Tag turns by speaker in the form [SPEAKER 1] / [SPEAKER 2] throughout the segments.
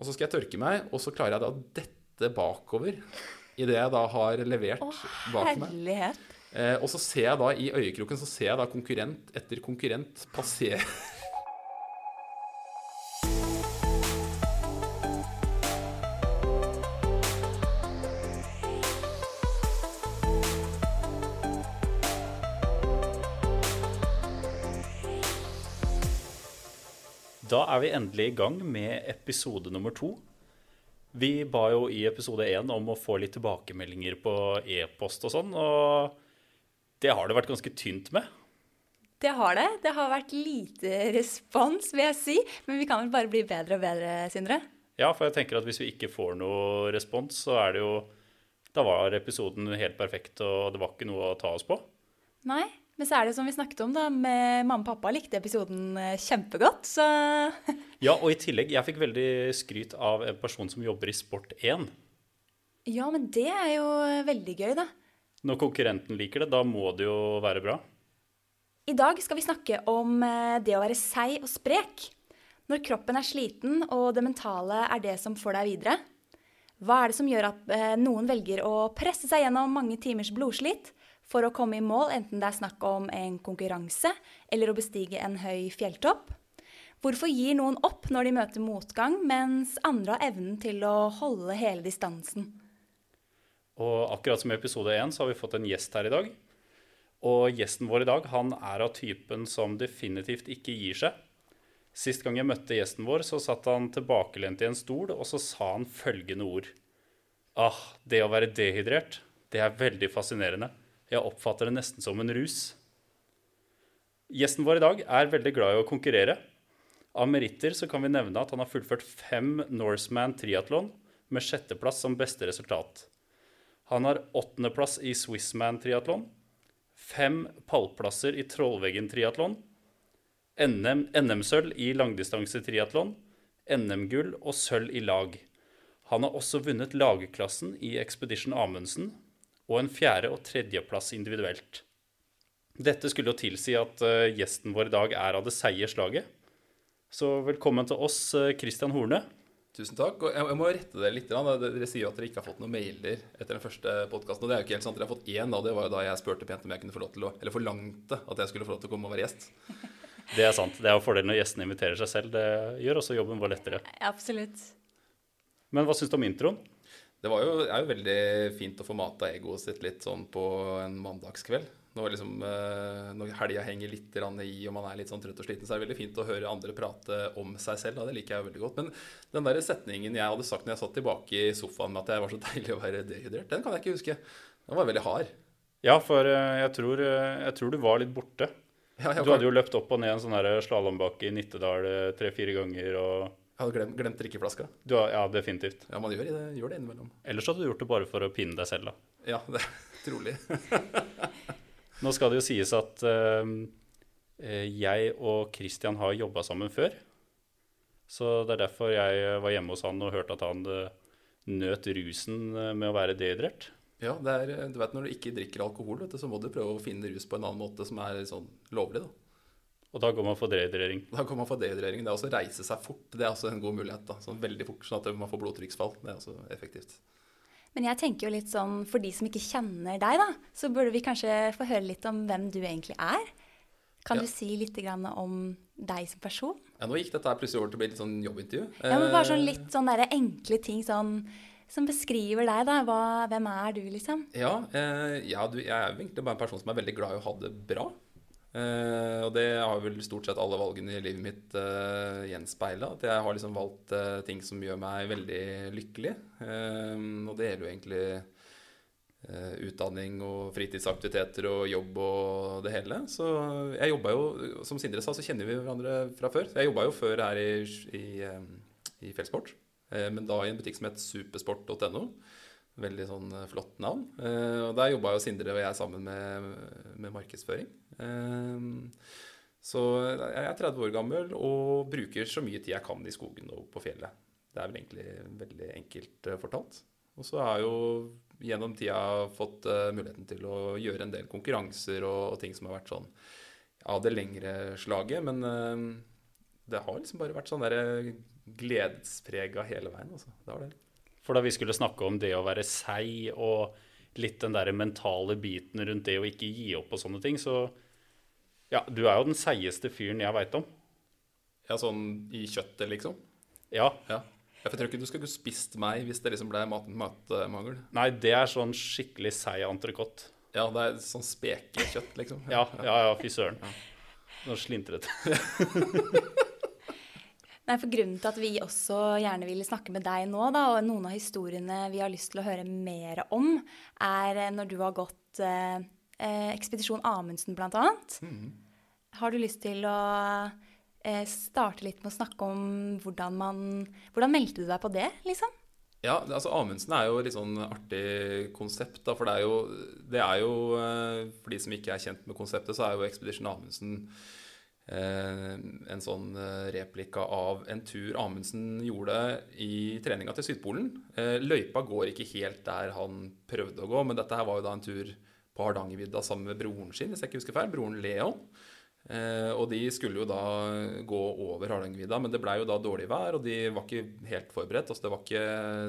[SPEAKER 1] Og så skal jeg tørke meg, og så klarer jeg da dette bakover idet jeg da har levert
[SPEAKER 2] Å,
[SPEAKER 1] bak meg. Eh, og så ser jeg da i øyekroken så ser jeg da konkurrent etter konkurrent passere
[SPEAKER 3] Da er vi endelig i gang med episode nummer to. Vi ba jo i episode én om å få litt tilbakemeldinger på e-post og sånn, og det har det vært ganske tynt med.
[SPEAKER 2] Det har det. Det har vært lite respons, vil jeg si. Men vi kan vel bare bli bedre og bedre, Sindre?
[SPEAKER 3] Ja, for jeg tenker at hvis vi ikke får noe respons, så er det jo Da var episoden helt perfekt, og det var ikke noe å ta oss på.
[SPEAKER 2] Nei. Men så er det som vi snakket om, da. Med mamma og pappa likte episoden eh, kjempegodt, så
[SPEAKER 3] Ja, og i tillegg, jeg fikk veldig skryt av en person som jobber i Sport1.
[SPEAKER 2] Ja, men det er jo veldig gøy, da.
[SPEAKER 3] Når konkurrenten liker det, da må det jo være bra.
[SPEAKER 2] I dag skal vi snakke om eh, det å være seig og sprek. Når kroppen er sliten og det mentale er det som får deg videre. Hva er det som gjør at eh, noen velger å presse seg gjennom mange timers blodslit for å komme i mål, enten det er snakk om en konkurranse eller å bestige en høy fjelltopp? Hvorfor gir noen opp når de møter motgang, mens andre har evnen til å holde hele distansen?
[SPEAKER 3] Og akkurat som i episode én, så har vi fått en gjest her i dag. Og gjesten vår i dag, han er av typen som definitivt ikke gir seg. Sist gang jeg møtte gjesten vår, så satt han tilbakelent i en stol, og så sa han følgende ord. Ah, det å være dehydrert, det er veldig fascinerende. Jeg oppfatter det nesten som en rus. Gjesten vår i dag er veldig glad i å konkurrere. Av meritter så kan vi nevne at han har fullført fem Norseman triatlon med sjetteplass som beste resultat. Han har åttendeplass i Swissman triatlon, fem pallplasser i Trollveggen triatlon, NM, NM-sølv i langdistansetriatlon, NM-gull og sølv i lag. Han har også vunnet lagklassen i Expedition Amundsen og en fjerde- og tredjeplass individuelt. Dette skulle jo tilsi at eh, gjesten vår i dag er av det seige slaget. Så velkommen til oss, eh, Christian Horne.
[SPEAKER 1] Tusen takk. Og jeg, må rette dere litt. Dere sier jo at dere ikke har fått noen mailer etter den første podkasten. Og det er jo ikke helt sant. Dere har fått én, da. Det var jo da jeg spurte pent om jeg kunne få lov til å Eller forlangte at jeg skulle få lov til å komme og være gjest.
[SPEAKER 3] Det er sant. Det er jo fordelen når gjestene inviterer seg selv. Det gjør også jobben vår lettere.
[SPEAKER 2] Absolutt.
[SPEAKER 3] Men hva syns du om introen?
[SPEAKER 1] Det var jo, er jo veldig fint å få mata egoet sitt litt sånn på en mandagskveld. Når, liksom, eh, når helga henger litt i og man er litt sånn trøtt og sliten, så er det veldig fint å høre andre prate om seg selv. Da. Det liker jeg jo veldig godt. Men den der setningen jeg hadde sagt når jeg satt tilbake i sofaen med at jeg var så deilig å være dehydrert, den kan jeg ikke huske. Den var veldig hard.
[SPEAKER 3] Ja, for eh, jeg tror, eh, jeg tror du var litt borte.
[SPEAKER 1] Ja,
[SPEAKER 3] Du hadde jo løpt opp og ned en sånn slalåmbakke i Nittedal tre-fire ganger. og
[SPEAKER 1] jeg hadde glemt, glemt drikkeflaska.
[SPEAKER 3] du har, Ja, definitivt.
[SPEAKER 1] Ja, man gjør det, gjør det innimellom.
[SPEAKER 3] Ellers hadde du gjort det bare for å pinne deg selv, da.
[SPEAKER 1] Ja, det er trolig.
[SPEAKER 3] Nå skal det jo sies at eh, jeg og Christian har jobba sammen før. Så det er derfor jeg var hjemme hos han og hørte at han eh, nøt rusen eh, med å være dehydrert.
[SPEAKER 1] Ja, det er, du vet Når du ikke drikker alkohol, vet du, så må du prøve å finne rus på en annen måte som er sånn lovlig. da.
[SPEAKER 3] Og da går man for dehydrering.
[SPEAKER 1] Da går man for dehydrering. Det er også å reise seg fort. Det er også en god mulighet. da, sånn veldig fort, Sånn at man får blodtrykksfall. Det er også effektivt.
[SPEAKER 2] Men jeg tenker jo litt sånn, for de som ikke kjenner deg, da, så burde vi kanskje få høre litt om hvem du egentlig er. Kan
[SPEAKER 1] Ja.
[SPEAKER 2] du si litt grann om deg som person?
[SPEAKER 1] Ja, Nå gikk dette her plutselig over til å bli litt sånn jobbintervju.
[SPEAKER 2] Ja, men bare sånn
[SPEAKER 1] Eh,
[SPEAKER 2] litt sånn der enkle ting sånn, som beskriver deg, da. Hva, hvem er du, liksom?
[SPEAKER 1] Ja, eh, ja du, jeg er egentlig bare en person som er veldig glad i å ha det bra. Eh, og det har vel stort sett alle valgene i livet mitt uh, gjenspeila. At jeg har liksom valgt uh, ting som gjør meg veldig lykkelig. Eh, og det gjelder jo egentlig eh, utdanning og fritidsaktiviteter og jobb og det hele. Så jeg jobba jo, som Sindre sa, så kjenner vi hverandre fra før. Jeg jobba jo før her i, i, eh, i Fjellsport, eh, men da i en butikk som het supersport.no. Veldig sånn eh, flott navn. Eh, og Der jobba jo Sindre og jeg sammen med, med markedsføring. Eh, så jeg er 30 år gammel og bruker så mye tid jeg kan i skogen og på fjellet. Det er vel egentlig veldig enkelt fortalt. Og så har jeg jo gjennom tida fått muligheten til å gjøre en del konkurranser og, og ting som har vært sånn av det lengre slaget. Men det har liksom bare vært sånn der gledesprega hele veien. Altså. Det var det.
[SPEAKER 3] For da vi skulle snakke om det å være seig og litt den der mentale biten rundt det å ikke gi opp og sånne ting, så ja, du er jo den seigeste fyren jeg veit om.
[SPEAKER 1] Ja, sånn i kjøttet, liksom.
[SPEAKER 3] Ja.
[SPEAKER 1] Ja. Jeg tror ikke du skulle spist meg hvis det liksom ble mat- matmangel.
[SPEAKER 3] Nei, det er sånn skikkelig seig entrecôte.
[SPEAKER 1] Ja, det er sånn spekekjøtt, liksom.
[SPEAKER 3] Ja, ja, ja, fy søren. Nå slintret det.
[SPEAKER 2] Nei, for Grunnen til at vi også gjerne vil snakke med deg nå, da, og noen av historiene vi har lyst til å høre mer om, er eh, når du har gått eh, eh, Ekspedisjon Amundsen, blant annet. Har du lyst til å eh, starte litt med å snakke om hvordan man Hvordan meldte du deg på det, liksom?
[SPEAKER 1] Ja, altså Amundsen er jo et litt sånn artig konsept. da, For det er jo, det er jo eh, For de som ikke er kjent med konseptet, så er jo Expedition Amundsen en sånn eh, replika av en tur Amundsen gjorde i treninga til Sydpolen. Eh, løypa går ikke helt der han prøvde å gå, men dette her var jo da en tur på Hardangervidda sammen med broren sin, hvis jeg ikke husker feil, broren Leon. Eh, og de skulle jo da gå over Hardangervidda, men det blei jo da dårlig vær, og de var ikke helt forberedt. Altså det, var ikke,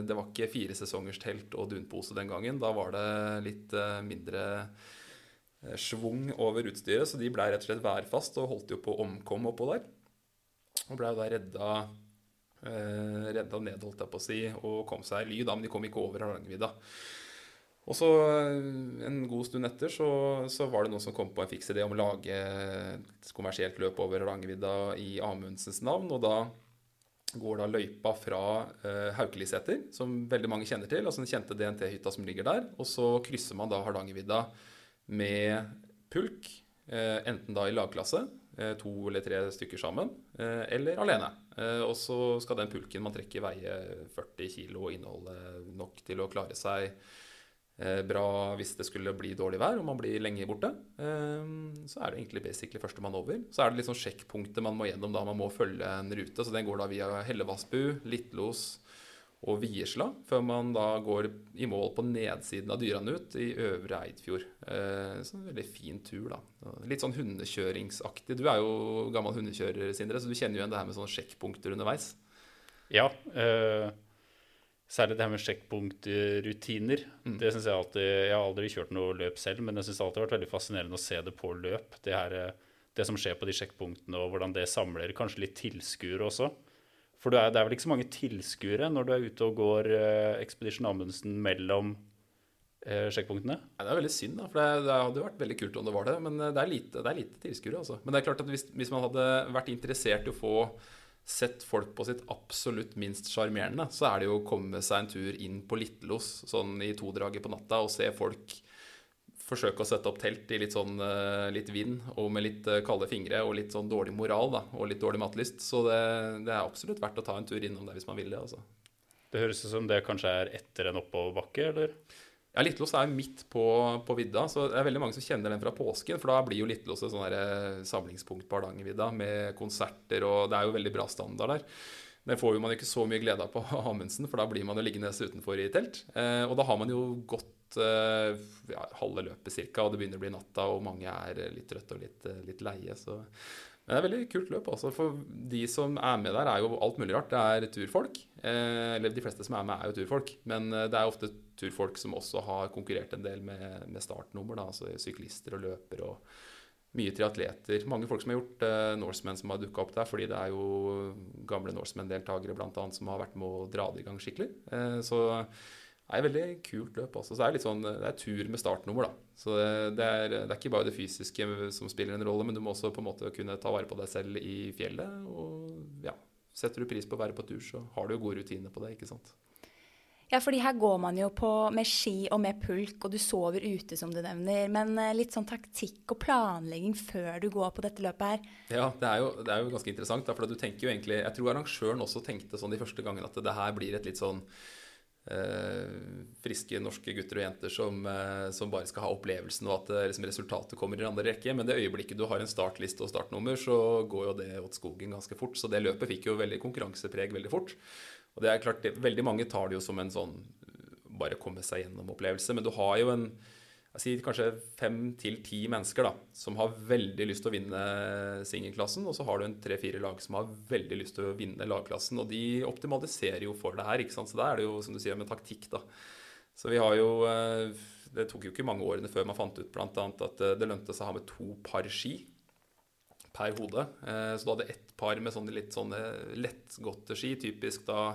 [SPEAKER 1] det var ikke fire sesongers telt og dunpose den gangen. Da var det litt eh, mindre eh, schwung over utstyret, så de ble rett og slett værfast og holdt jo på å omkomme oppå der. Og blei da redda, eh, redda ned, holdt jeg på å si, og kom seg i ly, da, men de kom ikke over Hardangervidda. Og så eh, en god stund etter så, så var det noen som kom på en fiks idé om å lage et kommersielt løp over Hardangervidda i Amundsens navn. Og da går da løypa fra eh, Haukeliseter, som veldig mange kjenner til, altså den kjente DNT-hytta som ligger der. Og så krysser man da Hardangervidda med pulk, eh, enten da i lagklasse, eh, to eller tre stykker sammen, eh, eller alene. Og så skal den pulken man trekker veie 40 kilo og inneholde nok til å klare seg bra hvis det skulle bli dårlig vær og man blir lenge borte. Så er det egentlig basically førstemann over. Så er det liksom sjekkpunktet man må gjennom da man må følge en rute. Så den går da via Hellevassbu, Littlos og Viersla, før man da går i mål på nedsiden av Dyranut i Øvre Eidfjord. Eh, så en veldig fin tur, da. Litt sånn hundekjøringsaktig. Du er jo gammel hundekjører, Sindre, så du kjenner jo igjen det her med sånne sjekkpunkter underveis.
[SPEAKER 3] Ja. Eh, særlig det her med sjekkpunktrutiner. Det synes Jeg alltid, jeg har aldri kjørt noe løp selv, men jeg syns det alltid har vært veldig fascinerende å se det på løp. Det, her, eh, det som skjer på de sjekkpunktene, og hvordan det samler kanskje litt tilskuere også. For det er, vel ikke så mange tilskuere når du er ute og går eh, Expedition Amundsen mellom eh, sjekkpunktene?
[SPEAKER 1] Nei, det er veldig synd, da, for det, det hadde vært veldig kult om det var det. Men eh, det er lite, det lite tilskuere. Altså. Men det er klart at hvis, hvis man hadde vært interessert i å få sett folk på sitt absolutt minst sjarmerende, så er det jo å komme seg en tur inn på Littelos sånn i todraget på natta og se folk forsøke å sette opp telt i litt sånn eh, litt vind og med litt eh, kalde fingre og litt sånn dårlig moral da, og litt dårlig matlyst. Så det, det er absolutt verdt å ta en tur innom det hvis man vil det. altså.
[SPEAKER 3] Det høres ut som det kanskje er etter en oppoverbakke, eller?
[SPEAKER 1] Ja, Littlås er midt på, på vidda, så det er veldig mange som kjenner den fra påsken. For da blir jo Littlås et sånn eh, samlingspunkt på Hardangervidda med konserter, og det er jo veldig bra standard der. Det får jo man ikke så mye glede av på Amundsen, for da blir man jo liggende utenfor i telt. Eh, og da har man jo eh, ja, halve løpet cirka, og det begynner å bli natta, og mange er litt trøtte og litt, eh, litt leie. Så men det er et veldig kult løp. altså, For de som er med der, er jo alt mulig rart. Det er turfolk. Eh, eller de fleste som er med, er jo turfolk. Men eh, det er ofte turfolk som også har konkurrert en del med, med startnummer. da, altså Syklister og løpere og mye triatleter. Mange folk som har gjort eh, Norsemen som har dukka opp der, fordi det er jo gamle Norsemen-deltakere annet som har vært med å dra det i gang skikkelig. Eh, så det er et veldig kult løp. også. Så det er litt sånn, det er tur med startnummer. da. Så det, det, er, det er ikke bare det fysiske som spiller en rolle, men du må også på en måte kunne ta vare på deg selv i fjellet. Og ja, setter du pris på å være på tur, så har du jo gode rutiner på det. ikke sant?
[SPEAKER 2] Ja, fordi her går man jo på med ski og med pulk, og du sover ute, som du nevner. Men eh, litt sånn taktikk og planlegging før du går på dette løpet her.
[SPEAKER 1] Ja, det er jo, det er jo ganske interessant. Da, for du tenker jo egentlig, Jeg tror arrangøren også tenkte sånn de første gangene at det her blir et litt sånn friske norske gutter og jenter som, eh, som bare skal ha opplevelsen, og at eh, liksom, resultatet kommer i andre rekke. Men det øyeblikket du har en startliste og startnummer, så går jo det åt skogen ganske fort. Så det løpet fikk jo veldig konkurransepreg veldig fort. Og det er klart, det, Veldig mange tar det jo som en sånn bare komme seg gjennom-opplevelse. Men du har jo en jeg sier kanskje fem til ti mennesker da, som har veldig lyst til å vinne singelklassen, og så har du en tre-fire lag som har veldig lyst til å vinne lagklassen. Og de optimaliserer jo for det her, ikke sant? så da er det jo som du sier med taktikk, da. Så vi har jo eh, Det tok jo ikke mange årene før man fant ut bl.a. at eh, det lønte seg å ha med to par ski per hode. Eh, så du hadde ett par med sånne litt sånne lettgåtte ski, typisk da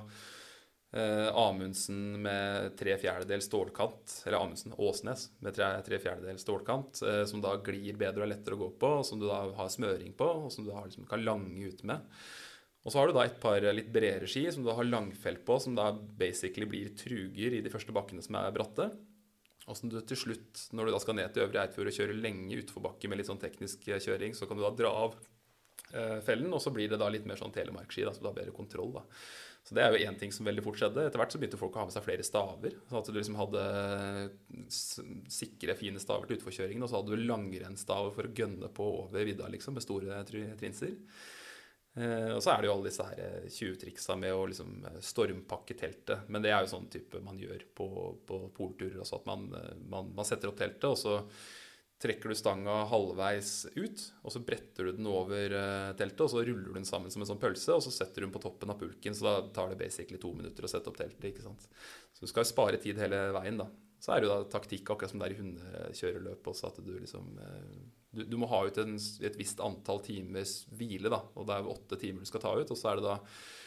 [SPEAKER 1] Eh, Amundsen med tre fjerdedels stålkant, eller Amundsen Åsnes med tre, tre fjerdedels stålkant, eh, som da glir bedre og er lettere å gå på, og som du da har smøring på, og som du da liksom kan lange ut med. Og så har du da et par litt bredere ski som du har langfelt på, som da basically blir truger i de første bakkene som er bratte. Og som du til slutt, når du da skal ned til Øvre Eidfjord og kjøre lenge utforbakke med litt sånn teknisk kjøring, så kan du da dra av eh, fellen, og så blir det da litt mer sånn telemarkski, så du har bedre kontroll. da. Så det er jo én ting som veldig fort skjedde. Etter hvert så begynte folk å ha med seg flere staver. Så at du liksom hadde sikre, fine staver til utforkjøringen, og så hadde du langrennsstaver for å gønne på over vidda liksom, med store trinser. Eh, og så er det jo alle disse her tjuvtriksa med å liksom stormpakke teltet. Men det er jo sånn type man gjør på, på polturer også, at man, man, man setter opp teltet, og så trekker du stanga halvveis ut, og så bretter du den over uh, teltet, og så ruller du den sammen som en sånn pølse, og så setter du den på toppen av pulken, så da tar det basically to minutter å sette opp teltet. ikke sant? Så du skal spare tid hele veien, da. Så er det jo da taktikk, akkurat som det er i hundekjøreløp også, at du liksom uh, du, du, må ha ut en, et visst antall timers hvile, da, og det er åtte timer du skal ta ut, og så er det da Eh,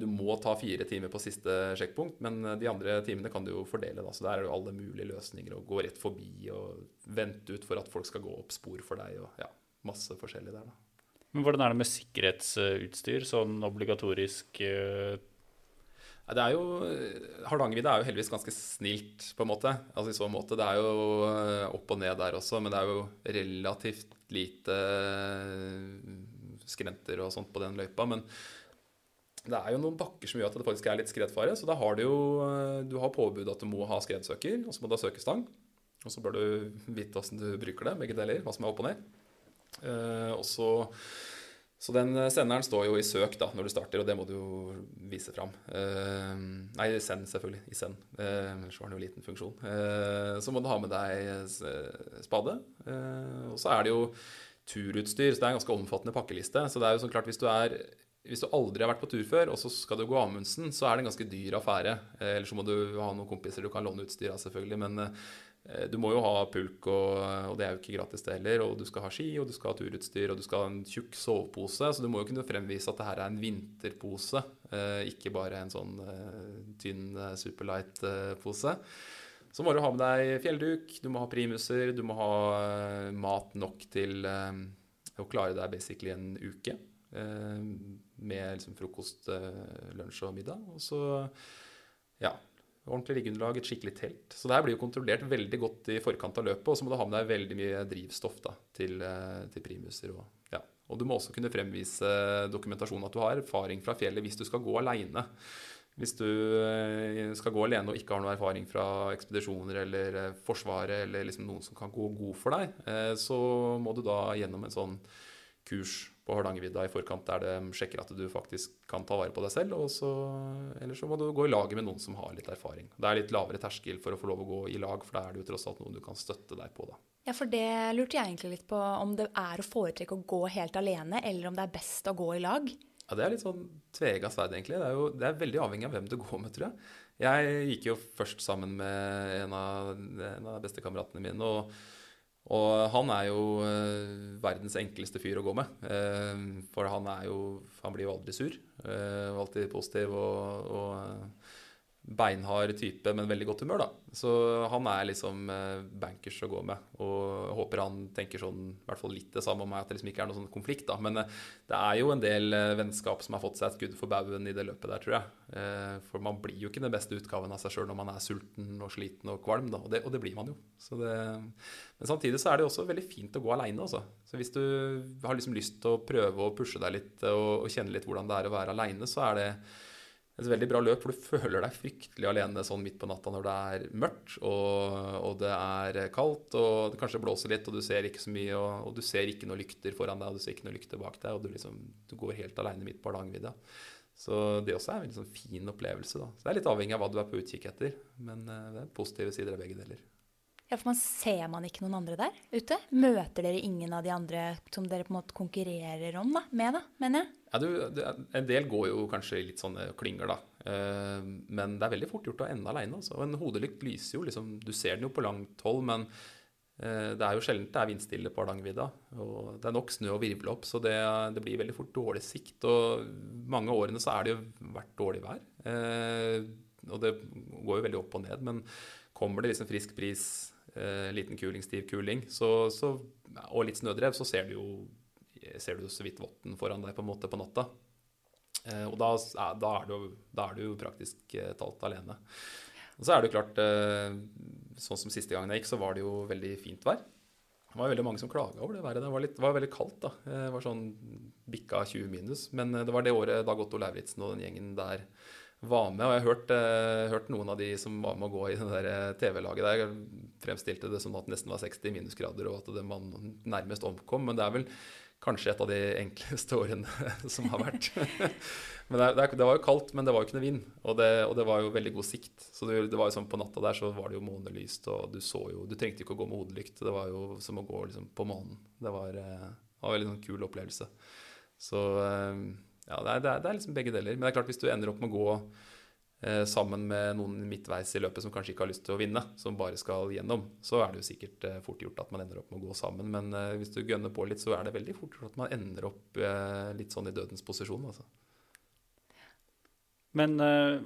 [SPEAKER 1] du må ta fire timer på siste sjekkpunkt, men eh, de andre timene kan du jo fordele. Da. Så der er det jo alle mulige løsninger. Å gå rett forbi og vente ut for at folk skal gå opp spor for deg. og ja, Masse forskjellig der, da.
[SPEAKER 3] Men Hvordan er det med sikkerhetsutstyr, sånn obligatorisk uh...
[SPEAKER 1] det er jo, Hardangervidda er jo heldigvis ganske snilt, på en måte. Altså i så måte. Det er jo opp og ned der også, men det er jo relativt lite skrenter og sånt på den løypa. men det er jo noen bakker som gjør at det faktisk er litt skredfare. Så da har du jo eh, du har påbud at du må ha skredsøker, og så må du ha søkestang. Og så bør du vite åssen du bruker det, begge deler, hva som er opp og ned. Uh, og så, den senderen står jo i søk da, når du starter, og det må du jo vise fram. Uh, nei, send, selvfølgelig. I send. Uh, ellers var den jo liten funksjon. så må du ha med deg spade. og så er det jo turutstyr, så det er en ganske omfattende pakkeliste. Så det er jo sånn klart, hvis du er hvis du aldri har vært på tur før, og så skal du gå Amundsen, så er det en ganske dyr affære. Eh, eller så må du ha noen kompiser du kan låne utstyr av, selvfølgelig. Men eh, du må jo ha pulk, og, og, det er jo ikke gratis, det heller. Og du skal ha ski, og du skal ha turutstyr, og du skal ha en tjukk sovepose. Så du må jo kunne fremvise at det her er en vinterpose, eh, ikke bare en sånn tynn superlight-pose. Så må du ha med deg fjellduk, du må ha primuser, du må ha mat nok til å klare deg basically en uke. Eh, med liksom frokost, eh, lunsj og middag. Og så ja, ordentlig liggeunderlag, et skikkelig telt. Så det her blir jo kontrollert veldig godt i forkant av løpet. Og så må du ha med deg veldig mye drivstoff da, til, eh, til primuser. Og, ja. og du må også kunne fremvise dokumentasjon at du har erfaring fra fjellet hvis du skal gå aleine. Hvis du skal gå alene og ikke har noe erfaring fra ekspedisjoner eller Forsvaret eller liksom noen som kan gå god for deg, så må du da gjennom en sånn kurs på Hardangervidda i forkant der de sjekker at du faktisk kan ta vare på deg selv. Og så, eller så må du gå i laget med noen som har litt erfaring. Det er litt lavere terskel for å få lov å gå i lag, for da er det jo tross alt noen du kan støtte deg på. da.
[SPEAKER 2] Ja, for det lurte jeg egentlig litt på om det er å foretrekke å gå helt alene, eller om det er best å gå i lag?
[SPEAKER 1] Ja, Det er litt sånn tvega sverd, egentlig. Det er jo det er veldig avhengig av hvem du går med, tror jeg. Jeg gikk jo først sammen med en av, en av bestekameratene mine. og og han er jo uh, verdens enkleste fyr å gå med. Uh, for han er jo Han blir jo aldri sur. Uh, alltid positiv og, og beinhard type, men veldig godt humør, da. Så han er liksom eh, bankers å gå med. Og håper han tenker sånn, i hvert fall litt det samme om meg, at det liksom ikke er noen sånn konflikt, da. Men eh, det er jo en del eh, vennskap som har fått seg et skudd for baugen i det løpet der, tror jeg. For man blir jo ikke den beste utgaven av seg sjøl når man er sulten og sliten og kvalm, da. Og det, og det blir man jo. Det, men samtidig så er det også veldig fint å gå aleine, altså. Så hvis du har liksom lyst til å prøve å pushe deg litt og, og kjenne litt hvordan det er å være aleine, så er det et veldig bra løp, for du føler deg fryktelig alene sånn midt på natta når det er mørkt og, og det er kaldt og det kanskje blåser litt og du ser ikke så mye og, og, du ser ikke noen lykter foran deg og du ser ikke noen lykter bak deg og du, liksom, du går helt alene midt på Hardangervidda. Så det også er en veldig sånn fin opplevelse. da. Så Det er litt avhengig av hva du er på utkikk etter, men eh, det er positive sider av begge deler.
[SPEAKER 2] Ja, for man Ser man ikke noen andre der ute? Møter dere ingen av de andre som dere på en måte konkurrerer om da, med, da, mener jeg?
[SPEAKER 1] Ja, du, En del går jo kanskje i litt sånne klynger, da. Eh, men det er veldig fort gjort å ende aleine. Altså. En hodelykt lyser jo liksom Du ser den jo på langt hold, men eh, det er jo sjelden det er vindstille på Hardangervidda. Og det er nok snø å virvle opp, så det, det, blir veldig fort dårlig sikt. Og mange av årene så er det jo vært dårlig vær. Eh, og det går jo veldig opp og ned. Men kommer det liksom frisk bris, liten kuling, stiv kuling, så, så, og litt snødrev, så ser du jo ser du så vidt votten foran deg på en måte på natta. Eh, og da, da, er du, da, er du, praktisk eh, talt alene. Og så er det jo klart, eh, sånn som siste gangen jeg gikk, så var det jo veldig fint vær. Det var veldig mange som klaga over det været. Det var, litt, var veldig kaldt. da. Det var sånn bikka 20 minus. Men det var det året Dag Otto Lauritzen og den gjengen der var med. Og jeg har hørt, hørt, noen av de som var med å gå i det TV-laget der, fremstilte det som at det nesten var 60 minusgrader, og at det man nærmest omkom. Men det er vel kanskje et av de enkleste årene som har vært. men det, det, det, var jo kaldt, men det var jo ikke noe vind. Og det, og det var jo veldig god sikt. Så det, det, var jo sånn På natta der så var det jo månelyst, og du så jo Du trengte ikke å gå med hodelykt. Det var jo som å gå liksom på månen. Det var, eh, var en veldig sånn kul opplevelse. Så eh, ja, det er, det er liksom begge deler. Men det er klart, hvis du ender opp med å gå Eh, sammen med noen midtveis i løpet som kanskje ikke har lyst til å vinne, som bare skal gjennom, så er det jo sikkert eh, fort gjort at man ender opp med å gå sammen. Men eh, hvis du gønner på litt, så er det veldig fort gjort at man ender opp litt sånn i dødens posisjon. Altså.
[SPEAKER 3] Men uh,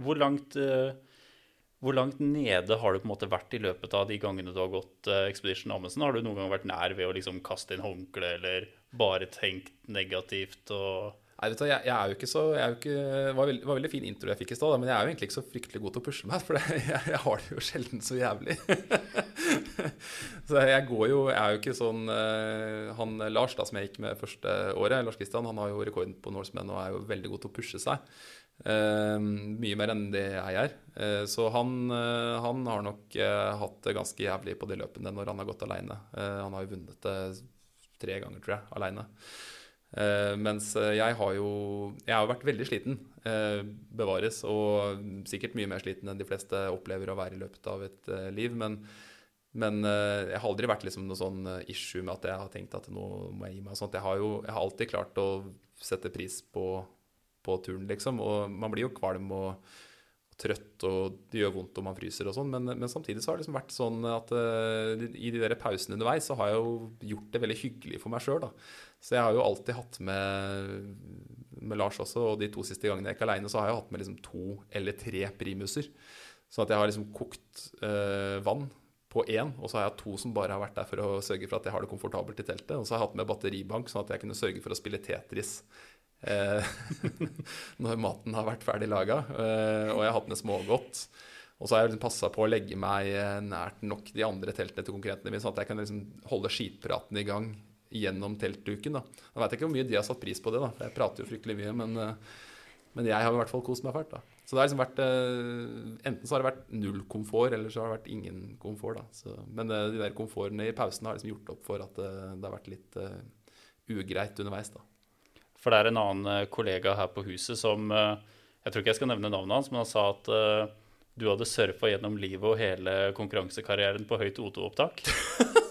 [SPEAKER 3] hvor langt uh, hvor langt nede har du på en måte vært i løpet av de gangene du har gått Expedition Amundsen? Har du noen gang vært nær ved å liksom kaste inn håndkle eller bare tenkt negativt? og
[SPEAKER 1] Nei, vet du, jeg, jeg, er jo ikke så jo ikke, Det var, veld, var veldig fin intro jeg fikk i stad, men jeg er jo egentlig ikke så fryktelig god til å pushe meg. For jeg, jeg, har det jo sjelden så jævlig. så jeg går jo Jeg er jo ikke sånn uh, Han Lars, da, som jeg gikk med første året, Lars Kristian, han har jo rekorden på Norseman og er jo veldig god til å pushe seg. Uh, mye mer enn det jeg er. Uh, så han, han, har nok hatt det ganske jævlig på de løpene når han har gått aleine. han har jo vunnet det tre ganger, tror jeg, aleine. Uh, mens eh, jeg har jo Jeg har vært veldig sliten, uh, bevares, og sikkert mye mer sliten enn de fleste opplever å være i løpet av et uh, liv. Men, men jeg har aldri vært liksom noe sånn issue med at jeg har tenkt at nå må jeg gi meg. Sånt. Jeg, har jo, jeg har alltid klart å sette pris på, på turen, liksom. Og man blir jo kvalm og, og trøtt, og det gjør vondt om man fryser og sånn. Men, men, samtidig så har det liksom vært sånn at i de der pausene underveis så har jeg jo gjort det veldig hyggelig for meg sjøl. Så jeg har jo alltid hatt med, med Lars også, og de to siste gangene jeg gikk aleine, så har jeg hatt med liksom to eller tre primuser. Sånn at jeg har liksom kokt øh, vann på én, og så har jeg to som bare har vært der for å sørge for at jeg har det komfortabelt i teltet. Og så har jeg hatt med batteribank, sånn at jeg kunne sørge for å spille Tetris eh, når maten har vært ferdig laga. Eh, og jeg har hatt med smågodt. Og så har jeg liksom passa på å legge meg nært nok de andre teltene til konkurrentene mine, sånn at jeg kan liksom holde skitpraten i gang gjennom teltduken. Da. Jeg veit ikke hvor mye de har satt pris på det, da, for jeg prater jo fryktelig mye. Men, eh, men jeg har i hvert fall kost meg fælt. da. Så det har liksom vært eh, Enten så har det vært null komfort, eller så har det vært ingen komfort. da. Så, men eh, de der komfortene i pausen har liksom gjort opp for at det, det har vært litt uh, ugreit underveis. da.
[SPEAKER 3] For det er en annen kollega her på huset som Jeg tror ikke jeg skal nevne navnet hans, men han sa at uh, du hadde surfa gjennom livet og hele konkurransekarrieren på høyt O2-opptak.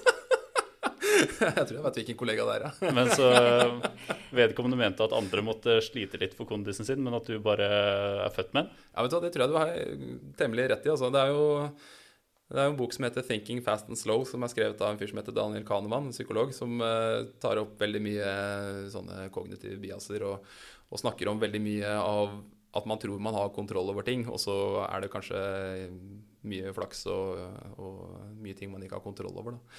[SPEAKER 1] jeg tror jeg vet hvilken kollega det er,
[SPEAKER 3] ja. men så vedkommende mente at andre måtte slite litt for kondisen sin, men at du bare er født med den?
[SPEAKER 1] Ja, vet du, Det tror jeg du har temmelig rett i. Altså. Det er jo det er jo en bok som heter 'Thinking Fast and Slow', som er skrevet av en fyr som heter Daniel Kahneman, en psykolog, som uh, tar opp veldig mye uh, sånne kognitive biaser og, og, snakker om veldig mye av at man tror man har kontroll over ting, og så er det kanskje mye flaks og, og mye ting man ikke har kontroll over. Da.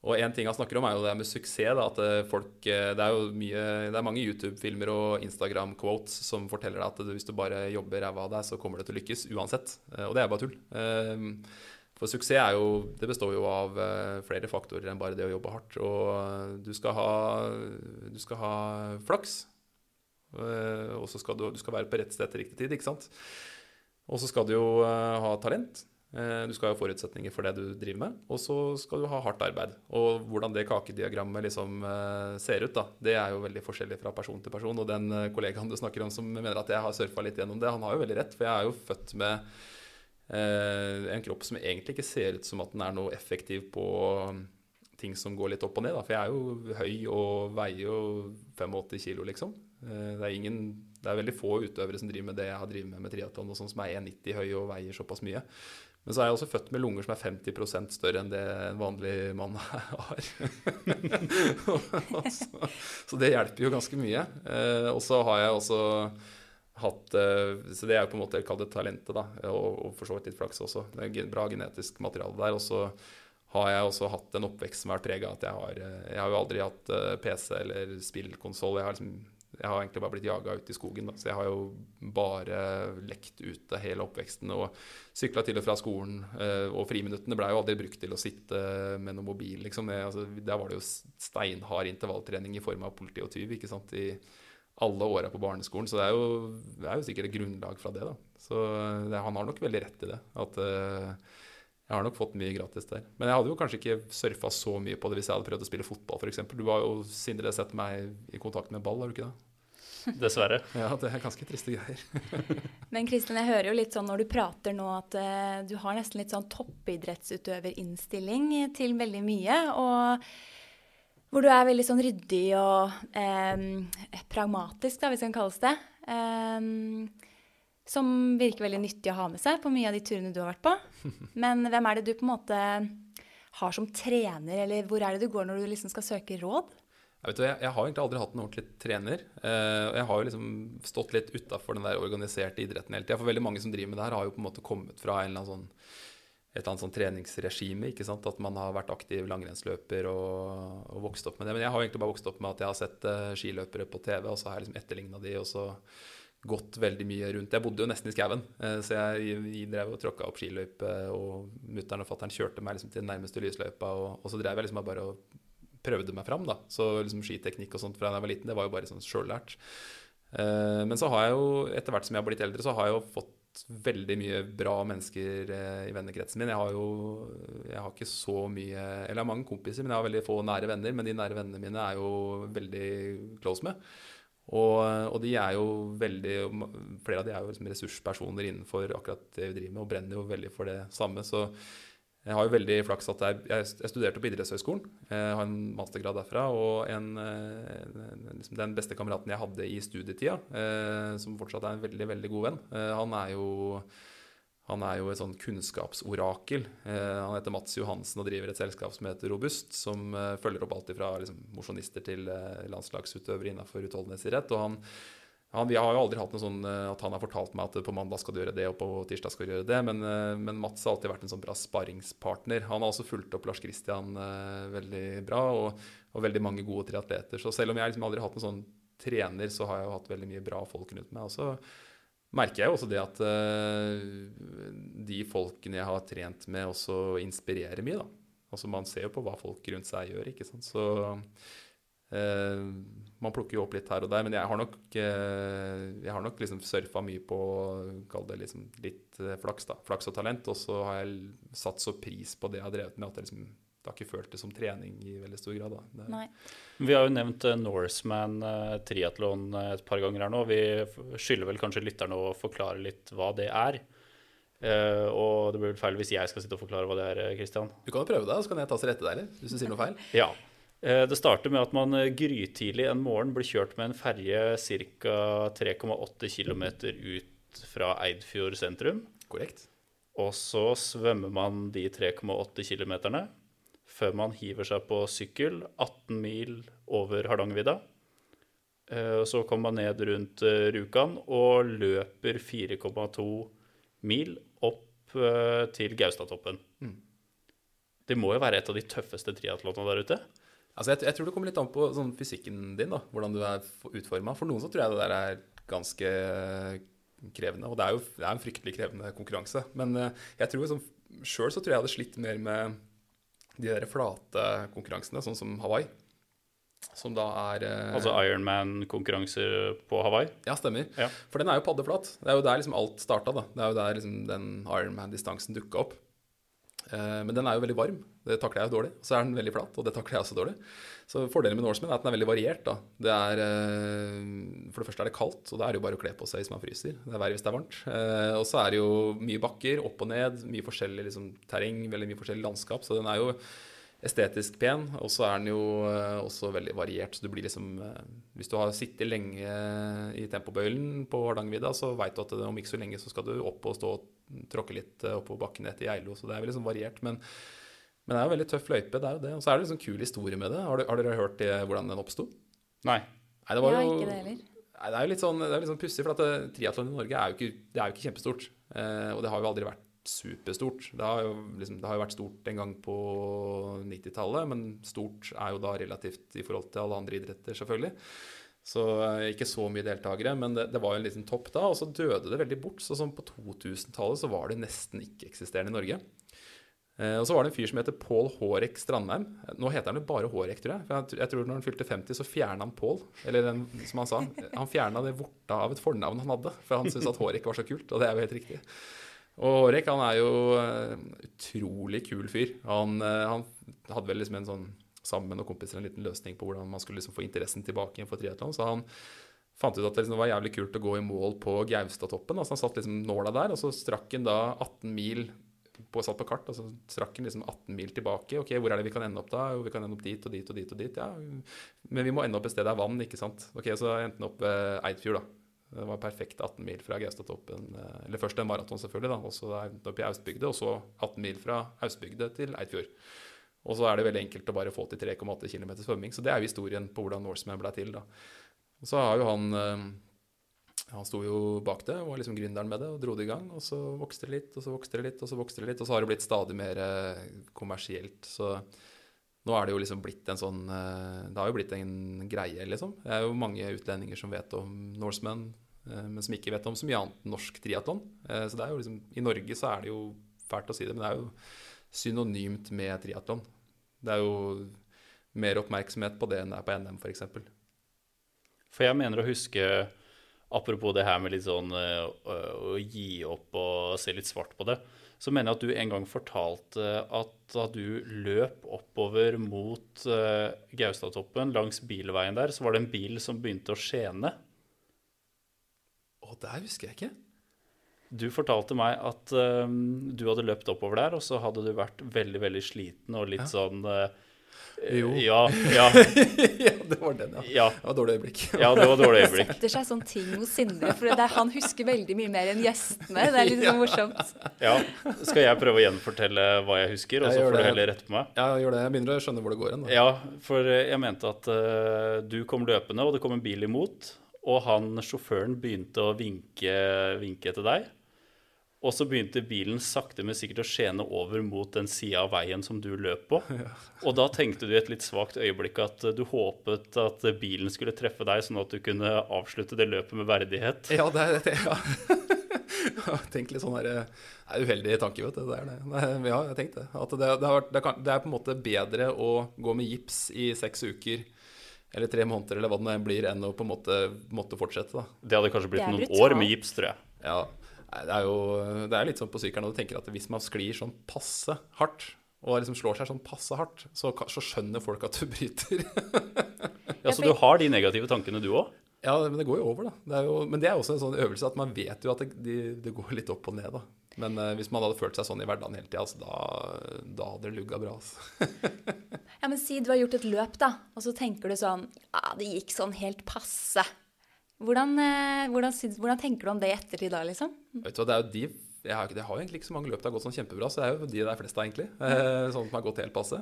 [SPEAKER 1] Og en ting han snakker om, er jo det med suksess. Da, at eh, folk, eh, det, er jo mye, det er mange YouTube-filmer og Instagram-quotes som forteller deg at hvis du bare jobber ræva av deg, så kommer det til å lykkes uansett. Eh, og det er bare tull. For suksess er jo, det består jo av flere faktorer enn bare det å jobbe hardt. Og du skal ha, du skal ha flaks, og så skal du, du skal være på rett sted til riktig tid, ikke sant. Og så skal du jo ha talent. Eh, du skal ha forutsetninger for det du driver med, og så skal du ha hardt arbeid. Og hvordan det kakediagrammet liksom eh, ser ut, da, det er jo veldig forskjellig fra person til person. Og den eh, kollegaen du snakker om som mener at jeg har surfa litt gjennom det, han har jo veldig rett, for jeg er jo født med en kropp som egentlig ikke ser ut som at den er noe effektiv på um, ting som går litt opp og ned. Da. For jeg er jo høy og veier jo 85 kilo, liksom. Det, er ingen, det er veldig få utøvere som driver med det jeg har drevet med med triatlon, og sånn som er 1,90 høy og veier såpass mye. Men så er jeg også født med lunger som er 50% større enn det en vanlig mann har. så, så, det hjelper jo ganske mye. Eh, og så har jeg også hatt eh, Så det er jo på en måte kalt det talentet, da, og, og for så vidt litt flaks også. Det er bra genetisk materiale der. Og så har jeg også hatt en oppvekst som har vært prega av at jeg har eh, Jeg har jo aldri hatt PC eller spillkonsoll. Jeg har liksom jeg har egentlig bare blitt jaga ut i skogen. Da. Så jeg har jo bare lekt ute hele oppveksten og sykla til og fra skolen. Eh, og friminuttene ble jo aldri brukt til å sitte med noe mobil, liksom. Jeg, altså, der var det jo steinhard intervalltrening i form av politi og tyv ikke sant? i alle åra på barneskolen. Så det er, jo, det er jo sikkert et grunnlag fra det, da. Så det, han har nok veldig rett i det. At uh, jeg har nok fått mye gratis der. Men jeg hadde jo kanskje ikke surfa så mye på det hvis jeg hadde prøvd å spille fotball, f.eks. Du har jo Sindre sett meg i kontakt med ball, har du ikke det?
[SPEAKER 3] Dessverre.
[SPEAKER 1] Ja, det er ganske triste greier.
[SPEAKER 2] Men Kristin, jeg hører jo litt sånn når du prater nå at uh, du har nesten litt sånn toppidrettsutøverinnstilling til veldig mye. Og hvor du er veldig sånn ryddig og um, pragmatisk, da, hvis det kan kalles det. Um, som virker veldig nyttig å ha med seg på mye av de turene du har vært på. Men hvem er det du på en måte har som trener, eller hvor er det du går når du liksom skal søke råd?
[SPEAKER 1] Jeg, vet, jeg, jeg, har egentlig aldri hatt en ordentlig trener. Eh, og jeg har jo liksom stått litt utafor den der organiserte idretten hele tida. For veldig mange som driver med det her, har jo på en måte kommet fra en eller annen sånn, et eller annet sånn treningsregime. ikke sant? At man har vært aktiv langrennsløper og, og, vokst opp med det. Men jeg har egentlig bare vokst opp med at jeg har sett uh, skiløpere på TV, og så har jeg liksom etterligna de, og så gått veldig mye rundt. Jeg bodde jo nesten i skauen, uh, så jeg, jeg, drev og tråkka opp skiløype, og mutter'n og fatter'n kjørte meg liksom til den nærmeste lysløypa, og, og så drev jeg liksom bare og prøvde meg fram. da. Så liksom skiteknikk og sånt fra da jeg var liten, det var jo bare sånn sjøllært. Uh, men så har jeg jo, etter hvert som jeg har blitt eldre, så har jeg jo fått veldig mye bra mennesker uh, i vennekretsen min. Jeg har jo jeg har ikke så mye Eller jeg har mange kompiser, men jeg har veldig få nære venner. Men de nære vennene mine er jo veldig close med. Og, og de er jo veldig Flere av de er jo liksom ressurspersoner innenfor akkurat det vi driver med, og brenner jo veldig for det samme. Så jeg har jo veldig flaks at jeg, jeg studerte på idrettshøyskolen. Jeg har en mastergrad derfra. Og en, eh, liksom den beste kameraten jeg hadde i studietida, eh, som fortsatt er en veldig veldig god venn, eh, han er jo, han er jo et sånn kunnskapsorakel. Han heter Mats Johansen og driver et selskap som heter Robust, som følger opp alt fra liksom, mosjonister til landslagsutøvere innenfor utholdenhetsidrett. Og han han, vi har jo aldri hatt noe sånn eh, at han har fortalt meg at på mandag skal du gjøre det, og på tirsdag skal du gjøre det. Men, eh, men Mats har alltid vært en sånn bra sparringspartner. Han har også fulgt opp Lars Kristian veldig bra, og, og, veldig mange gode triatleter. Så selv om jeg liksom aldri har hatt noen sånn trener, så har jeg jo hatt veldig mye bra folk rundt meg. Og så merker jeg jo også det at de folkene jeg har trent med, også inspirerer mye, da. Altså Man ser jo på hva folk rundt seg gjør, ikke sant. Så uh, man plukker jo opp litt her og der, men jeg har nok, eh, jeg har nok liksom surfa mye på kall det liksom litt eh, flaks, da. Flaks og talent. Og så har jeg satt så pris på det jeg har drevet med, at jeg liksom det har ikke følt det som trening i veldig stor grad. Da.
[SPEAKER 2] Nei.
[SPEAKER 3] Vi har jo nevnt uh, Norseman triatlon et par ganger her nå. Vi skylder vel kanskje lytterne å forklare litt hva det er. Uh, og det blir vel feil hvis jeg skal sitte og forklare hva det er, Christian.
[SPEAKER 1] Du kan jo prøve deg, så kan jeg ta til rette deg, hvis du sier noe feil.
[SPEAKER 3] ja. Eh, det starter med at man eh, grytidlig en morgen blir kjørt med en ferje ca. 3,8 km ut fra Eidfjord sentrum.
[SPEAKER 1] Korrekt.
[SPEAKER 3] Og så svømmer man de 3,8 km før man hiver seg på sykkel 18 mil over Hardangervidda. Eh, så kommer man ned rundt Rjukan og løper 4,2 mil opp til Gaustatoppen. Mm. Det må jo være et av de tøffeste triatlonene der ute?
[SPEAKER 1] Altså jeg, jeg, tror det kommer litt an på sånn fysikken din, da, hvordan du er utforma. For noen så tror jeg det der er ganske krevende. Og det er jo det er en fryktelig krevende konkurranse. Men uh, jeg tror sånn, sjøl så tror jeg hadde slitt mer med de der flate konkurransene, sånn som Hawaii. Som da er uh,
[SPEAKER 3] Altså Ironman-konkurranser på Hawaii?
[SPEAKER 1] Ja, stemmer. Ja. For den er jo paddeflat. Det er jo der liksom alt starta. da. Det er jo der liksom den Ironman-distansen dukka opp. Eh, men den er jo veldig varm. Det takler jeg jo dårlig. Så er den veldig flat, og det takler jeg også dårlig. Så fordelen med Norseman er at den er veldig variert. da. Det er, eh, For det første er det kaldt, og da er det jo bare å kle på seg hvis man fryser. Det er verre hvis det er varmt. Eh, og så er det jo mye bakker, opp og ned, mye forskjellig liksom, terreng, veldig mye forskjellig landskap. Så den er jo estetisk pen, og så er den jo også veldig variert. Så du blir liksom Hvis du har sittet lenge i tempobøylen på Hardangervidda, så veit du at om ikke så lenge så skal du opp og stå tråkke litt oppover bakken etter Geilo. Så det er veldig liksom variert. men men det er jo veldig tøff løype. det er jo det. Og så er det liksom kul historie med det. Har, har dere hørt det, hvordan den oppsto?
[SPEAKER 3] Nei.
[SPEAKER 2] Nei, det var jo, ikke det heller.
[SPEAKER 1] Nei, det er jo litt sånn, er litt sånn pussig, for at eh, triatlon i Norge er jo ikke, det er jo ikke kjempestort. Eh, og det har jo aldri vært superstort. Det har, jo, liksom, det har jo vært stort en gang på 90-tallet, men stort er jo da relativt i forhold til alle andre idretter, selvfølgelig. Så eh, ikke så mye deltakere, men det, det var jo en liten topp da, og så døde det veldig bort. Så sånn på 2000-tallet så var det nesten ikke-eksisterende i Norge. Eh, og så var det en fyr som heter Pål Hårek Strandheim. Nå heter han jo bare Hårek, tror jeg. For jeg tror når han fylte 50, så fjerna han Pål. Eller den, som han sa, han fjerna det vorta av et fornavn han hadde. For han syntes at Hårek var så kult, og det er jo helt riktig. Og Hårek han er jo eh, utrolig kul fyr. Han, han hadde vel liksom en sånn sammen med noen kompiser en liten løsning på hvordan man skulle liksom få interessen tilbake igjen for triatlon. Så han fant ut at det liksom var jævlig kult å gå i mål på Gaustatoppen. Altså han satt liksom nåla der, og så strakk han da 18 mil på, satt på kart, og så strakk han liksom 18 mil tilbake. Ok, Hvor er det vi kan ende opp da? Jo, vi kan ende opp dit og dit og dit. og dit, ja. Men vi må ende opp et sted der vann, ikke sant. Ok, Så endte han opp ved Eidfjord, da. Det var perfekt 18 mil fra Gaustatoppen. Eh, eller først en maraton, selvfølgelig, da. Og så endte han opp i Austbygde, og så 18 mil fra Austbygde til Eidfjord. Og så er det veldig enkelt å bare få til 3,8 km svømming. Så det er jo historien på hvordan Norseman ble til, da. Og så har jo han eh, han sto jo bak det var liksom gründeren med det og dro det i gang. Og så vokste det litt, og så vokste det litt, og så vokste det litt. Og så har det blitt stadig mer eh, kommersielt. Så nå er det jo liksom blitt en sånn eh, Det har jo blitt en greie, liksom. Det er jo mange utlendinger som vet om Norseman, men som ikke vet om så mye annet norsk triatlon. Så det er jo liksom I Norge så er det jo fælt å si det, men det er jo synonymt med triatlon. Det er jo mer oppmerksomhet på det enn det er på NM, f.eks. For,
[SPEAKER 3] for jeg mener å huske Apropos det her med litt sånn uh, å gi opp og se litt svart på det. Så mener jeg at du en gang fortalte at da du løp oppover mot uh, Gaustatoppen langs bilveien der, så var det en bil som begynte å skjene.
[SPEAKER 1] Å, det husker jeg ikke.
[SPEAKER 3] Du fortalte meg at uh, du hadde løpt oppover der, og så hadde du vært veldig, veldig sliten og litt ja. sånn uh,
[SPEAKER 1] jo.
[SPEAKER 3] Ja, ja.
[SPEAKER 1] ja, det var den, ja. ja. Det var dårlig øyeblikk.
[SPEAKER 3] ja, det var dårlig øyeblikk.
[SPEAKER 2] Det setter seg sånn ting hos Sindre, for er, han husker veldig mye mer enn gjestene. Det er litt sånn morsomt.
[SPEAKER 3] Ja. Skal jeg prøve å gjenfortelle hva jeg husker, og så får du heller rette på meg?
[SPEAKER 1] Ja, gjør det. Jeg begynner å skjønne hvor det går hen.
[SPEAKER 3] Ja, for jeg mente at uh, du kom løpende, og det kom en bil imot. Og han sjåføren begynte å vinke, vinke til deg. Og så begynte bilen sakte, men sikkert å skjene over mot den sida av veien som du løp på. Ja. Og da tenkte du i et litt svakt øyeblikk at du håpet at bilen skulle treffe deg, sånn at du kunne avslutte det løpet med verdighet.
[SPEAKER 1] Ja, det er det. Ja. tenkte litt sånn her, Det er uheldig tanke, vet du. Det er det. Ja, jeg tenkte at det, det, har, det, kan, det, er på en måte bedre å gå med gips i seks uker eller tre måneder, eller hva det blir, enn å på en måte måtte fortsette. da.
[SPEAKER 3] Det hadde kanskje blitt noen år med gips, tror jeg.
[SPEAKER 1] Ja, det er jo det er litt sånn på sykkelen, og du tenker at hvis man sklir sånn passe hardt, og liksom slår seg sånn passe hardt, så, så skjønner folk at du bryter.
[SPEAKER 3] ja, Så du har de negative tankene, du òg?
[SPEAKER 1] Ja, men det går jo over, da. Det jo, men det er også en sånn øvelse at man vet jo at det, de, det går litt opp og ned, da. Men uh, hvis man hadde følt seg sånn i hverdagen hele tida, altså, da, da, hadde det lugga bra. Altså.
[SPEAKER 2] ja, men si du har gjort et løp, da, og så tenker du sånn Ja, det gikk sånn helt passe. Hvordan, eh, hvordan, hvordan, tenker du om det i ettertid da, liksom?
[SPEAKER 1] Vet du det er jo de jeg har, jeg har jo egentlig ikke så mange løp det har gått sånn kjempebra, så det er jo de det er flest av, egentlig. Eh, sånn som har gått helt passe.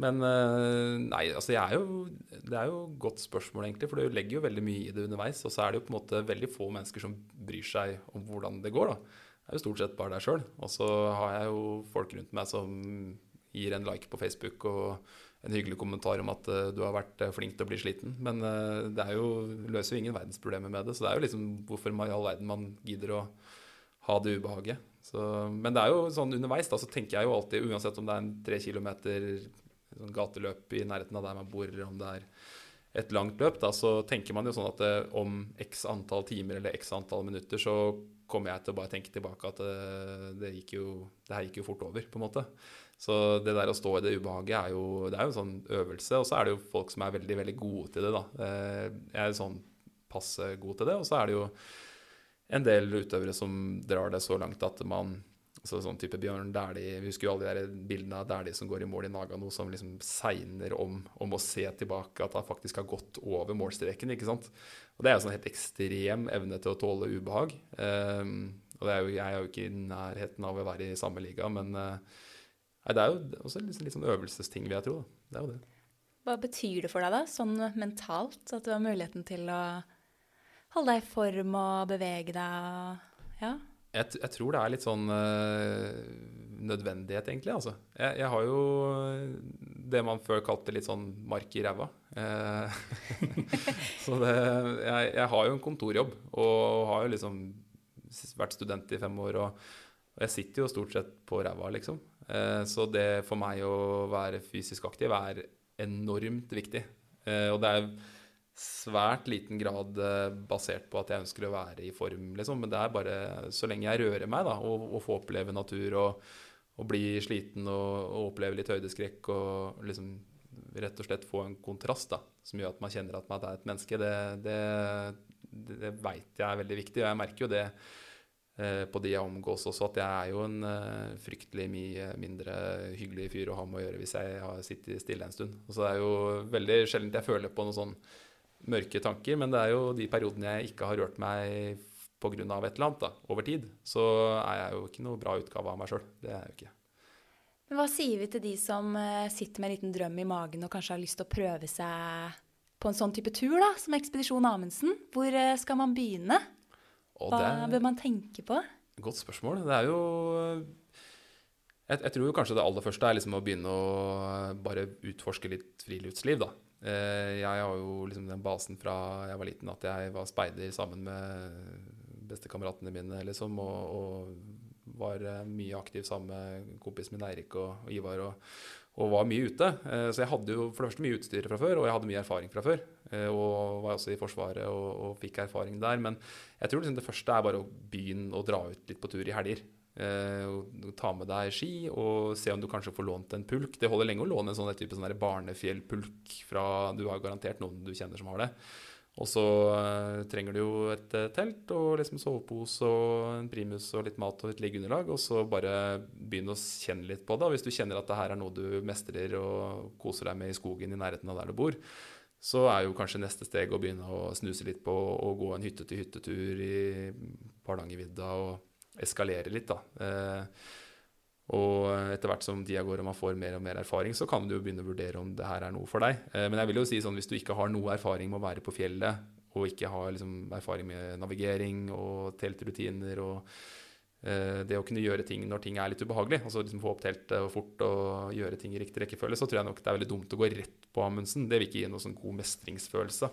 [SPEAKER 1] Men eh, nei, altså jeg er jo, det er jo et godt spørsmål, egentlig. For du legger jo veldig mye i det underveis. Og så er det jo på en måte veldig få mennesker som bryr seg om hvordan det går. da. Det er jo stort sett bare deg sjøl. Og så har jeg jo folk rundt meg som gir en like på Facebook og en hyggelig kommentar om at uh, du har vært flink til å bli sliten. Men det er jo, løser jo ingen verdensproblemer med det. Så det er jo liksom hvorfor i all verden man gidder å ha det ubehaget. Så, men det er jo sånn underveis, da, så tenker jeg jo alltid, uansett om det er en tre kilometer sånn gateløp i nærheten av der man bor, eller om det er et langt løp, da, så tenker man jo sånn at om x antall timer eller x antall minutter så kommer jeg til å bare tenke tilbake at det, det, gikk jo, det her gikk jo fort over, på en måte. Så det der å stå i det ubehaget er jo, det er jo en sånn øvelse. Og så er det jo folk som er veldig, veldig gode til det, da. Eh, jeg er sånn passe god til det. Og så er det jo en del utøvere som drar det så langt at man så sånn type Bjørn Dæhlie Vi husker jo alle de bildene av Dæhlie som går i mål i Nagano, som liksom segner om, om, å se tilbake at han faktisk har gått over målstreken. ikke sant? Og Det er jo sånn helt ekstrem evne til å tåle ubehag. Um, og er jo, Jeg er jo ikke i nærheten av å være i samme liga, men uh, nei, det er jo også litt, litt sånn øvelsesting, vil jeg tro. Det er jo det.
[SPEAKER 2] Hva betyr det for deg, da, sånn mentalt, at du har muligheten til å holde deg i form og bevege deg? Ja.
[SPEAKER 1] Jeg, jeg, tror det er litt sånn øh, nødvendighet, egentlig. Altså. Jeg, jeg, har jo det man før kalte litt sånn mark i ræva. Eh, så det, jeg, jeg, har jo en kontorjobb og har jo liksom vært student i fem år. Og, og jeg sitter jo stort sett på ræva, liksom. Eh, så det for meg å være fysisk aktiv er enormt viktig. og det er svært liten grad eh, basert på at jeg ønsker å være i form, liksom. Men det er bare så lenge jeg rører meg, da, og, og får oppleve natur og, og bli sliten og, og, oppleve litt høydeskrekk og liksom rett og slett få en kontrast da, som gjør at man kjenner at man er et menneske, det, det, det, veit jeg er veldig viktig. Og jeg merker jo det eh, på de jeg omgås også, at jeg er jo en eh, fryktelig mye mindre hyggelig fyr å ha med å gjøre hvis jeg har sittet stille en stund. Og så er det jo veldig sjelden jeg føler på noe sånn mørke tanker, men det er jo de periodene jeg ikke har rørt meg pga. et eller annet da, over tid, så er jeg jo ikke noe bra utgave av meg sjøl. Det er jeg jo ikke.
[SPEAKER 2] Men hva sier vi til de som eh, sitter med en liten drøm i magen og kanskje har lyst til å prøve seg på en sånn type tur da, som Ekspedisjon Amundsen? Hvor eh, skal man begynne? Hva bør man tenke på?
[SPEAKER 1] Godt spørsmål. Det er jo jeg, jeg, tror jo kanskje det aller første er liksom å begynne å bare utforske litt friluftsliv. da. Eh, jeg har jo liksom den basen fra jeg var liten at jeg var speider sammen med bestekameratene mine, liksom, og, og var eh, mye aktiv sammen med kompisen min Eirik og, og Ivar. Og, og, var mye ute. Eh, så jeg hadde jo for det første mye utstyr fra før, og jeg hadde mye erfaring fra før. Og var også i Forsvaret og, fikk erfaring der. Men jeg tror liksom det første er bare å begynne å dra ut litt på tur i helger. Eh, ta med deg ski og se om du kanskje får lånt en pulk. Det holder lenge å låne en sånn type sånn barnefjellpulk fra Du har garantert noen du kjenner som har det. Og så eh, trenger du jo et eh, telt og liksom sovepose og en primus og litt mat og et liggeunderlag. Og så bare begynne å kjenne litt på det. hvis du kjenner at det her er noe du mestrer og koser deg med i skogen i nærheten av der du bor, så er jo kanskje neste steg å begynne å snuse litt på å gå en hytte-til-hyttetur i Hardangervidda. og eskalere litt. da. Eh, og etter hvert som tida går og man får mer og mer erfaring, så kan du jo begynne å vurdere om det her er noe for deg. Eh, men jeg vil jo si sånn, hvis du ikke har noe erfaring med å være på fjellet, og ikke har liksom, erfaring med navigering og teltrutiner og eh, det å kunne gjøre ting når ting er litt ubehagelig, altså liksom få opp teltet og fort og gjøre ting i riktig rekkefølge, så tror jeg nok det er veldig dumt å gå rett på Amundsen. Det vil ikke gi noe sånn god mestringsfølelse.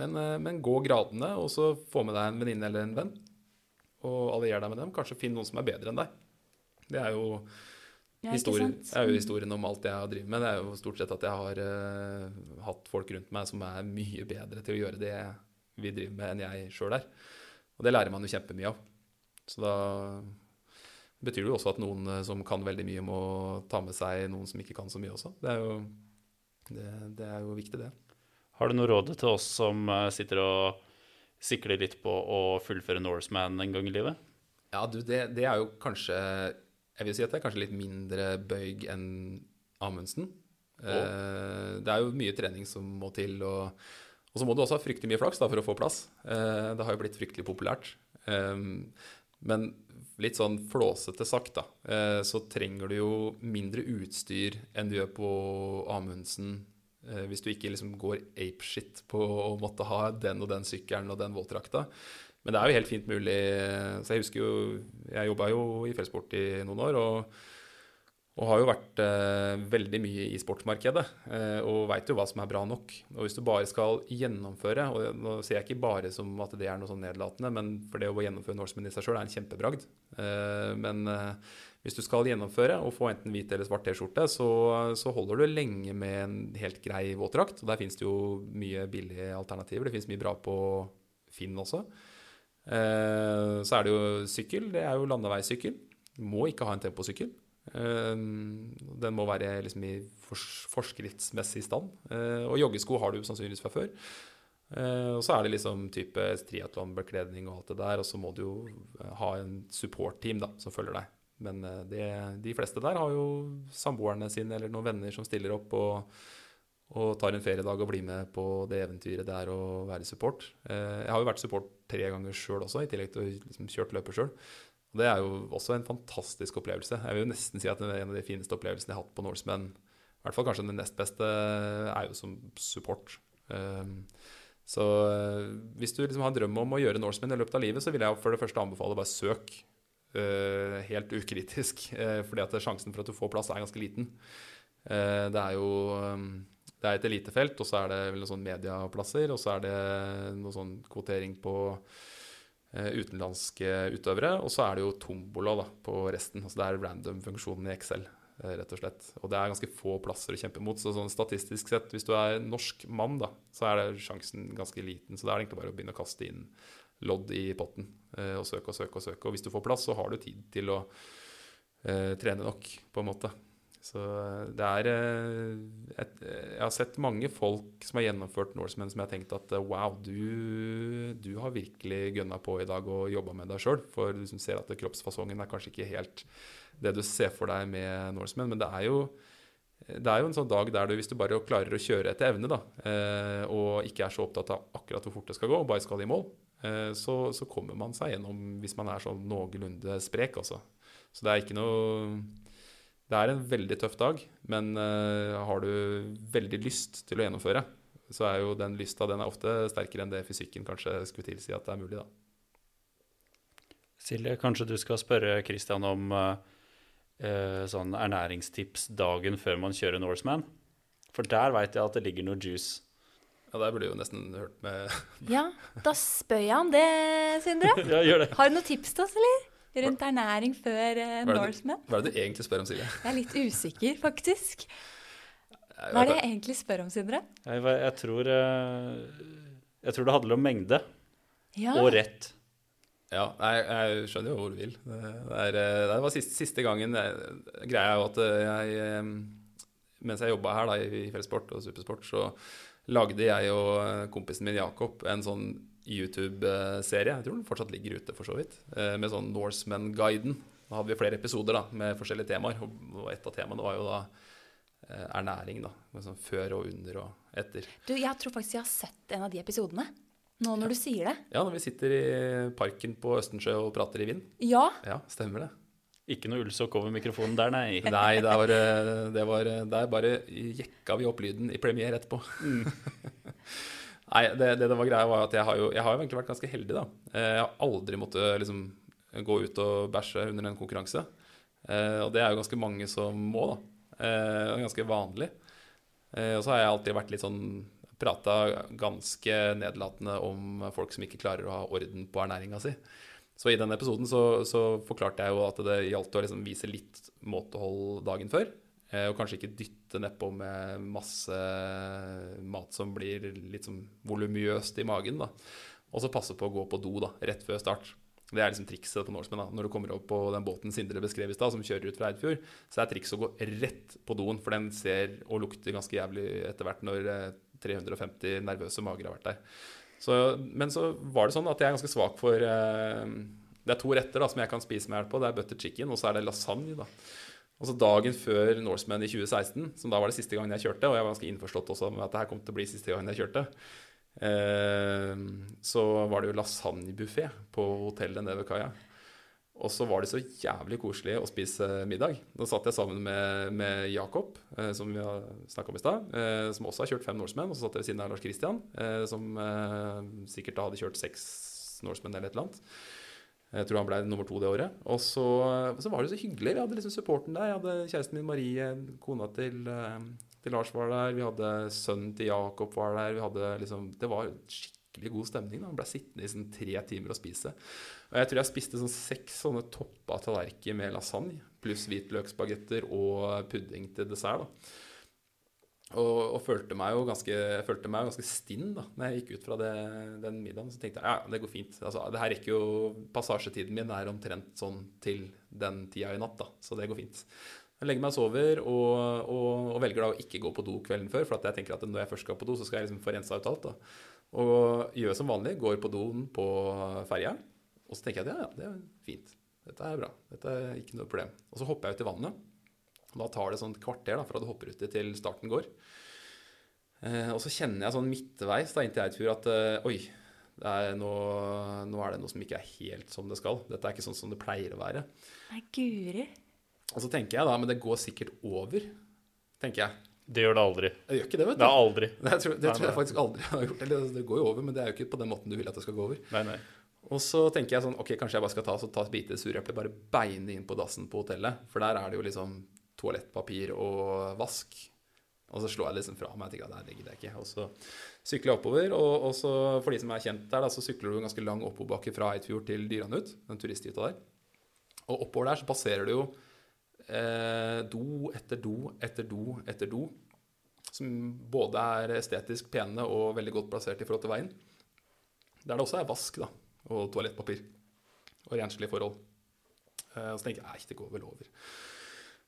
[SPEAKER 1] Men, men gå gradene, og så få med deg en venninne eller en venn og allier deg med dem. Kanskje finn noen som er bedre enn deg. Det er jo, ja, historien, er jo historien om alt jeg har drevet med. Det er jo stort sett at jeg har uh, hatt folk rundt meg som er mye bedre til å gjøre det vi driver med, enn jeg sjøl er. Og det lærer man jo kjempemye av. Så da betyr det jo også at noen eh, som kan veldig mye, må ta med seg noen som ikke kan så mye også. Det er jo, det, det er jo viktig, det.
[SPEAKER 3] Har du noe råd til oss som eh, sitter og sikle litt på å fullføre Norseman en gang i livet?
[SPEAKER 1] Ja, du, det, det, er jo kanskje Jeg vil si at det er kanskje litt mindre bøyg enn Amundsen. Eh, det er jo mye trening som må til, og, og, så må du også ha fryktelig mye flaks da, for å få plass. Eh, det har jo blitt fryktelig populært. Eh, men litt sånn flåsete sagt, da, eh, så trenger du jo mindre utstyr enn du gjør på Amundsen hvis du ikke liksom går apeshit på å måtte ha den og den sykkelen og den våtdrakta. Men det er jo helt fint mulig. Så jeg husker jo Jeg jobba jo i fjellsport i noen år. og, og har jo vært eh, veldig mye i sportsmarkedet eh, og veit jo hva som er bra nok. Og hvis du bare skal gjennomføre, og nå ser jeg ikke bare som at det er noe sånn nedlatende, men for det å gjennomføre en i seg sjøl er en kjempebragd. Eh, men eh, hvis du skal gjennomføre og få enten hvit eller svart T-skjorte, så, så, holder du lenge med en helt grei våtdrakt. Og der fins det jo mye billige alternativer. Det fins mye bra på Finn også. Eh, så er det jo sykkel. Det er jo landeveissykkel. Må ikke ha en temposykkel. Eh, den må være liksom i forskriftsmessig stand. Eh, og joggesko har du sannsynligvis fra før. Eh, og så er det liksom type triatlonbekledning og alt det der. Og så må du jo ha en support-team da, som følger deg. Men eh, det, de fleste der har jo samboerne sine eller noen venner som stiller opp og, og tar en feriedag og blir med på det eventyret det er å være support. Eh, jeg har jo vært support tre ganger sjøl også, i tillegg til å liksom kjørt løpet sjøl. Og det er jo også en fantastisk opplevelse. Jeg vil jo nesten si at det er en av de fineste opplevelsene jeg har hatt på Norseman. I hvert fall kanskje den nest beste er jo som support. Um, så uh, hvis du liksom har en drøm om å gjøre Norseman i løpet av livet, så vil jeg for det første anbefale bare søk uh, helt ukritisk. Uh, fordi at sjansen for at du får plass, er ganske liten. det er jo um, det er et elitefelt, og så er det vel noen sånn medieplasser, og så er det noe sånn kvotering på utenlandske utøvere. Og så er det jo tombola da, på resten. Altså det er random-funksjonen i Excel, rett og slett. Og det er ganske få plasser å kjempe mot. Så sånn statistisk sett, hvis du er norsk mann, da, så er det sjansen ganske liten. Så det er egentlig bare å begynne å kaste inn lodd i potten og søke og søke og søke. Og hvis du får plass, så har du tid til å eh, trene nok, på en måte. Så eh, det er eh, et, Jeg har sett mange folk som har gjennomført Norseman som jeg har tenkt at eh, wow, du, du har virkelig gønna på i dag og jobba med deg sjøl. For du ser at kroppsfasongen er kanskje ikke helt det du ser for deg med Norseman. Men det er jo det er jo en sånn dag der du, hvis du bare klarer å kjøre etter evne, da, og ikke er så opptatt av akkurat hvor fort det skal gå, og bare skal i mål, så, så kommer man seg gjennom hvis man er sånn noenlunde sprek, altså. Så det er ikke noe det er en veldig tøff dag, men uh, har du veldig lyst til å gjennomføre, så er jo den lysta den er ofte sterkere enn det fysikken kanskje skulle tilsi at det er mulig. da.
[SPEAKER 3] Silje, kanskje du skal spørre Christian om uh, sånn ernæringstips dagen før man kjører Norseman? For der veit jeg at det ligger noe juice.
[SPEAKER 1] Ja, der burde du jo nesten hørt med
[SPEAKER 2] Ja, da spør jeg om det, Sindre.
[SPEAKER 3] ja, gjør det.
[SPEAKER 2] Har du noen tips til oss, eller? rundt ernæring før uh, Norseman?
[SPEAKER 1] Hva er det du egentlig spør om, Silje?
[SPEAKER 2] Jeg er litt usikker, faktisk. Hva er det jeg egentlig spør om, Sindre?
[SPEAKER 3] Jeg, jeg, tror, uh, jeg tror det handler om mengde
[SPEAKER 2] ja.
[SPEAKER 3] og rett.
[SPEAKER 1] Ja, jeg, jeg, skjønner jo hvor du vil. Det, er, eh, det var siste, siste gangen Greia er jo at jeg Mens jeg jobba her da, i Fellesport og Supersport, så lagde jeg og kompisen min Jakob en sånn YouTube-serie. Jeg tror den fortsatt ligger ute, for så vidt. Eh, med sånn Norseman-guiden. Da hadde vi flere episoder da, med forskjellige temaer. Og et av temaene var jo da eh, ernæring. da, med sånn Før og under og etter.
[SPEAKER 2] Du, Jeg tror faktisk jeg har sett en av de episodene. Nå når
[SPEAKER 1] ja.
[SPEAKER 2] du sier det.
[SPEAKER 1] Ja, når vi sitter i parken på Østensjø og prater i vind.
[SPEAKER 2] Ja.
[SPEAKER 1] Ja, Stemmer det.
[SPEAKER 3] Ikke noe ullsokk over mikrofonen der, nei.
[SPEAKER 1] nei, det var, det var, der bare jekka vi opp lyden i premiere etterpå. Mm. Nei, det, det, det, var greia var at jeg har, jo, jeg har jo egentlig vært ganske heldig, da. Eh, jeg har aldri måttet liksom gå ut og bæsje under en konkurranse. Eh, og det er jo ganske mange som må, da. Eh, det er ganske vanlig. Og så har jeg alltid vært litt sånn Prata ganske nedlatende om folk som ikke klarer å ha orden på ernæringa si. Så i den episoden så, så forklarte jeg jo at det gjaldt å liksom vise litt måtehold dagen før. Eh, og kanskje ikke dytte nedpå med masse mat som blir litt sånn volumiøst i magen. da. Og så passe på å gå på do da, rett før start. Det er liksom trikset på Norseman. da. Når du kommer opp på den båten Sindre beskrev i stad, som kjører ut fra Eidfjord, så er trikset å gå rett på doen, for den ser og lukter ganske jævlig etter hvert når 350 eh, nervøse mager har vært der. Så, men så var det sånn at jeg er ganske svak for eh, Det er to retter da, som jeg kan spise med hjelp på. Det er butter chicken, og så er det lasagne. da. Altså Dagen før Norseman i 2016, som da var det siste gangen jeg kjørte, og jeg var ganske innforstått også med at det her kom til å bli siste gangen jeg kjørte, eh, så var det jo lasagnebuffé på hotellet nede ved kaia. Og så var det så jævlig koselig å spise middag. Da satt jeg sammen med, med Jakob, eh, som vi har snakka om i stad, eh, som også har kjørt fem Norseman. Og så satt jeg ved siden av Lars Christian, eh, som eh, sikkert da hadde kjørt seks Norseman eller et eller annet. Jeg tror han ble nummer to det året. Og så, så, var det så hyggelig. Vi hadde liksom supporten der. Jeg hadde kjæresten min Marie, kona til, eh, til, Lars var der. Vi hadde sønnen til Jakob var der. Vi hadde liksom, det var skikkelig god stemning. Da. Han ble sittende i sånn tre timer og spise. Og jeg tror jeg spiste sånn seks sånne toppa tallerkener med lasagne pluss hvitløksbagetter og pudding til dessert. da. Og, og følte meg jo ganske, følte meg ganske stinn da når jeg gikk ut fra det, den middagen. Så tenkte jeg ja, det går fint. Altså, det her rekker jo Passasjetiden min er omtrent sånn til den tida i natt, da. Så det går fint. Jeg legger meg og sover, og, og, og velger da å ikke gå på do kvelden før. For jeg tenker at når jeg først skal på do, så skal jeg liksom få rensa ut alt. da. Og gjør som vanlig, går på doen på ferja. Og så tenker jeg at ja, ja, det er fint. Dette er bra. Dette er ikke noe problem. Og så hopper jeg ut i vannet. Da tar det sånn kvarter da, fra du hopper uti til starten går. Eh, og så kjenner jeg sånn midtveis da, inntil jeg tur at eh, oi, er nå, nå, er det noe som ikke er helt som det skal. Dette er ikke sånn som det pleier å være.
[SPEAKER 2] Nei, guri.
[SPEAKER 1] Og så tenker jeg da, men det går sikkert over, tenker jeg.
[SPEAKER 3] Det gjør det aldri.
[SPEAKER 1] Det gjør ikke det, vet
[SPEAKER 3] du. Det er aldri.
[SPEAKER 1] Det tror, det tror jeg faktisk aldri har gjort. Eller det går jo over, men det er jo ikke på den måten du vil at det skal gå over.
[SPEAKER 3] Nei, nei.
[SPEAKER 1] Og så tenker jeg sånn, ok, kanskje jeg bare skal ta, så ta et bite sureple, bare beine inn på dassen på hotellet. For der er det jo liksom toalettpapir og vask. Og så slår jeg liksom fra meg og tenker at det ligger det ikke. Og så sykler jeg oppover. Og, og så for de som er kjent der, da, så sykler du en ganske lang oppoverbakke fra Eidfjord til Dyranut, den turisthytta der. Og oppover der så passerer du jo eh, do etter do etter do etter do. Som både er estetisk pene og veldig godt plassert i forhold til veien. Der det også er vask da, og toalettpapir. Og renslige forhold. Eh, og så tenker jeg nei, det går vel over.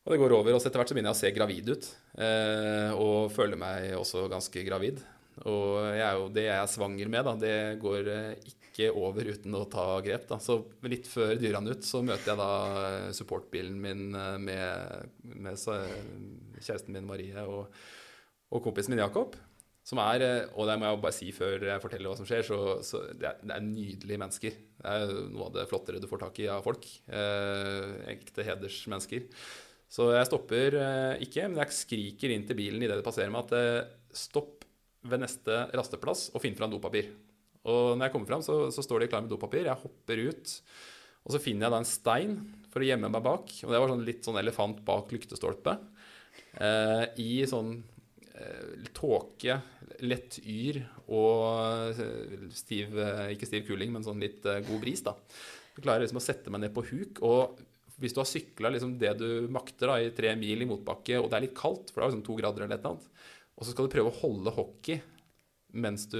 [SPEAKER 1] Og det går over. Og etter hvert så begynner jeg å se gravid ut. Eh, og føler meg også ganske gravid. Og jo, det jeg er svanger med, da, det går eh, ikke over uten å ta grep. Da. Så litt før dyrene ut så møter jeg da eh, supportbilen min eh, med, med kjæresten min Marie og, og kompisen min Jakob. Som er, og det må jeg bare si før jeg forteller hva som skjer, så, så det, er, det, er, nydelige mennesker. Det er noe av det flottere du får tak i av folk. Eh, ekte hedersmennesker. Så jeg stopper eh, ikke, men jeg skriker inn til bilen idet det passerer meg at eh, stopp ved neste rasteplass og finne fram dopapir. Og når jeg kommer fram, så, så, står de klar med dopapir. Jeg hopper ut, og så finner jeg da en stein for å gjemme meg bak. Og det var sånn litt sånn elefant bak lyktestolpe. Eh, I sånn eh, tåke, lett yr og eh, stiv Ikke stiv kuling, men sånn litt god bris, da. Så klarer jeg liksom å sette meg ned på huk. Og hvis du har sykla liksom det du makter da, i tre mil i motbakke, og det er litt kaldt, for det er liksom to grader eller et eller annet, og så skal du prøve å holde hockey mens du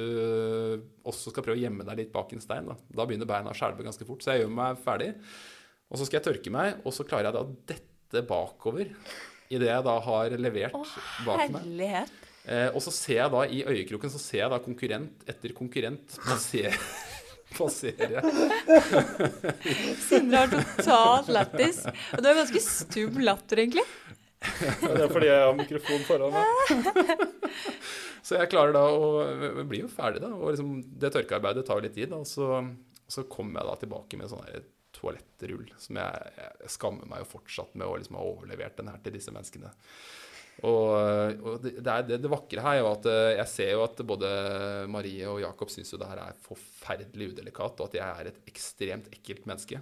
[SPEAKER 1] også skal prøve å gjemme deg litt bak en stein, da, da begynner beina å skjelve ganske fort. Så jeg gjør meg ferdig, og så skal jeg tørke meg, og så klarer jeg da dette bakover idet jeg da har levert Åh, bak meg. Eh, og så ser jeg da i øyekroken så ser jeg da konkurrent etter konkurrent passere passerer
[SPEAKER 2] Sindre har totalt lættis. Og du har ganske stum latter, egentlig.
[SPEAKER 3] det er fordi jeg har mikrofon foran meg.
[SPEAKER 1] så jeg klarer da å bli jo ferdig, da. Og liksom, det tørkearbeidet tar jo litt tid. Og så, så kommer jeg da tilbake med sånn toalettrull som jeg, jeg, skammer meg jo fortsatt med å liksom ha overlevert den her til disse menneskene. Og, og det, det, det, vakre her er jo at eh, jeg ser jo at både Marie og Jakob syns jo det her er forferdelig udelikat, og at jeg er et ekstremt ekkelt menneske.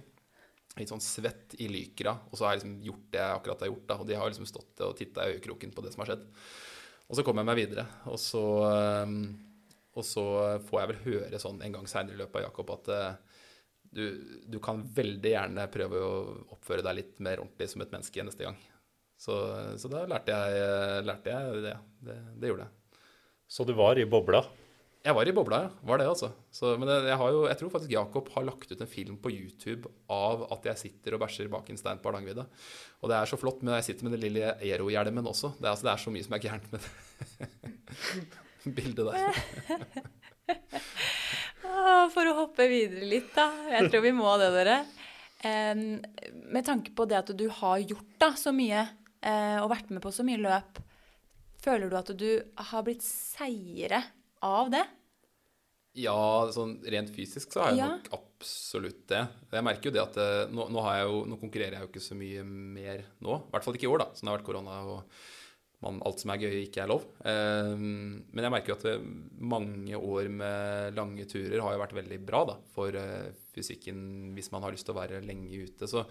[SPEAKER 1] Litt sånn svett i lykra, og så har jeg liksom gjort det jeg akkurat har gjort. da, Og de har liksom stått og titta i øyekroken på det som har skjedd. Og så kommer jeg meg videre, og så, eh, og så får jeg vel høre sånn en gang seinere i løpet av Jakob at eh, du, du, kan veldig gjerne prøve å oppføre deg litt mer ordentlig som et menneske neste gang. Så, så da lærte jeg, lærte jeg det. det. det. gjorde jeg.
[SPEAKER 3] Så du var i bobla?
[SPEAKER 1] Jeg var i bobla, ja. Var det, altså. Så, men jeg, har jo, jeg tror faktisk Jakob har lagt ut en film på YouTube av at jeg sitter og bæsjer bak en stein på Hardangervidda. Og det er så flott, men jeg sitter med den lille Aero-hjelmen også. Det er, altså, det er, så mye som er gærent med det bildet der.
[SPEAKER 2] For å hoppe videre litt, da. Jeg tror vi må det, dere. med tanke på det at du har gjort da, så mye eh, og vært med på så mye løp, føler du at du har blitt seire av det?
[SPEAKER 1] Ja, sånn rent fysisk så har jeg ja. nok absolutt det. Jeg merker jo det at eh, nå, nå, jo, nå, konkurrerer jeg jo ikke så mye mer nå. I hvert fall ikke i år, da, som det har vært korona og man, alt som er gøy, ikke er lov. Um, men jeg merker jo at eh, mange år med lange turer har jo vært veldig bra da, for uh, fysikken hvis man har lyst til å være lenge ute. Så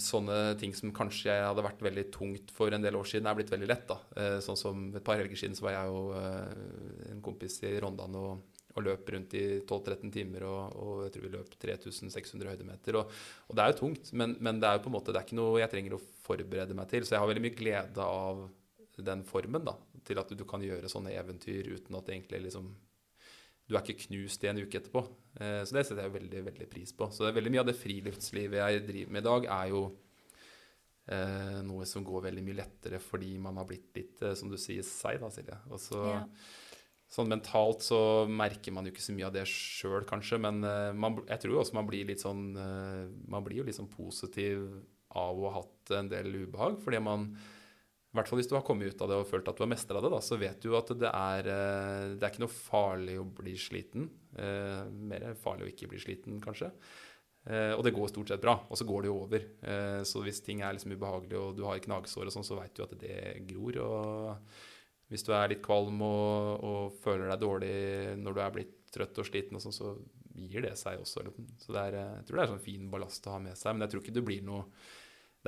[SPEAKER 1] sånne ting som kanskje hadde vært veldig tungt for en del år siden, er blitt veldig lett. da. Eh, sånn som Et par helger siden så var jeg og eh, en kompis i Rondane og, og, løp rundt i 12-13 timer, og, og, jeg tror vi løp 3600 høydemeter. Og, og det er jo tungt, men, men, det er jo på en måte, det er ikke noe jeg trenger å forberede meg til. Så jeg har veldig mye glede av den formen da, til at du, du kan gjøre sånne eventyr uten at det egentlig liksom Du er ikke knust i en uke etterpå. Eh, så det setter jeg veldig veldig pris på. Så veldig mye av det friluftslivet jeg driver med i dag, er jo eh, noe som går veldig mye lettere fordi man har blitt litt, eh, som du sier, seig, da, Silje. Og så
[SPEAKER 2] Ja.
[SPEAKER 1] Sånn mentalt så merker man jo ikke så mye av det sjøl, kanskje, men man, jeg tror jo også man blir litt sånn Man blir jo litt sånn positiv av å ha hatt en del ubehag, fordi man hvert fall hvis du har kommet ut av det og følt at du har mestra det, da, så vet du at det er, eh, det er ikke noe farlig å bli sliten. Eh, mer farlig å ikke bli sliten, kanskje. Eh, og det går stort sett bra, og så går det jo over. Så hvis ting er liksom ubehagelig og du har gnagsår og sånn, så veit du at det gror. og hvis du er litt kvalm og, og føler deg dårlig når du er blitt trøtt og sliten, og sånn, så gir det seg også. Så det er, jeg tror det er sånn fin ballast å ha med seg. Men jeg tror ikke du blir noe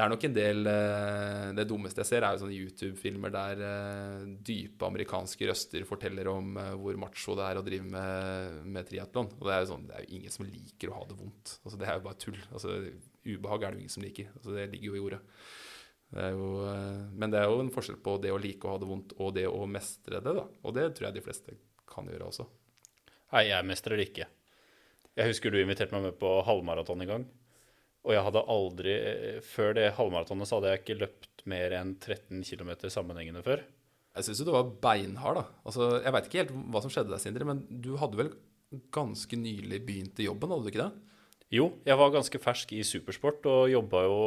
[SPEAKER 1] Det er nok en del eh, Det dummeste jeg ser, er jo sånne YouTube-filmer der eh, dype amerikanske røster forteller om eh, hvor macho det er å drive med, med triatlon. Og det er jo sånn Det er jo ingen som liker å ha det vondt. Altså, det er jo bare tull. Altså, ubehag er det jo ingen som liker. Altså, det ligger jo i ordet. Det jo, men det er jo en forskjell på det å like å ha det vondt og det å mestre det. da. Og det tror jeg de fleste kan gjøre også.
[SPEAKER 3] Nei, jeg mestrer det ikke. Jeg husker du inviterte meg med på halvmaraton en gang. Og jeg hadde aldri Før det halvmaratonet så hadde jeg ikke løpt mer enn 13 km sammenhengende før.
[SPEAKER 1] Jeg syns jo du var beinhard, da. Altså, jeg veit ikke helt hva som skjedde der, Sindre, men du hadde vel ganske nylig begynt i jobben, hadde du ikke det?
[SPEAKER 3] Jo, jeg var ganske fersk i supersport og jobba jo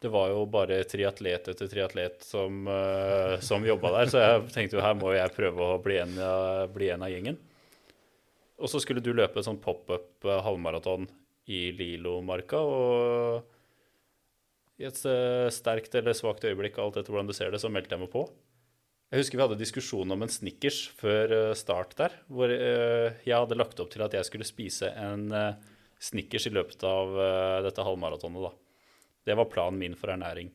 [SPEAKER 3] Det var jo bare triatlet etter triatlet som, uh, som jobba der, så jeg tenkte jo her må jeg prøve å bli en, av- bli en av gjengen. Og så skulle du løpe et sånn pop-up eh, halvmaraton i Lilomarka, og i et eh, sterkt eller svakt øyeblikk, alt etter hvordan du ser det, så meldte jeg meg på. Jeg husker vi hadde diskusjon om en Snickers før eh, start der, hvor eh, jeg hadde lagt opp til at jeg skulle spise en Snickers i løpet av dette halvmaratonet. da. Det var planen min for ernæring.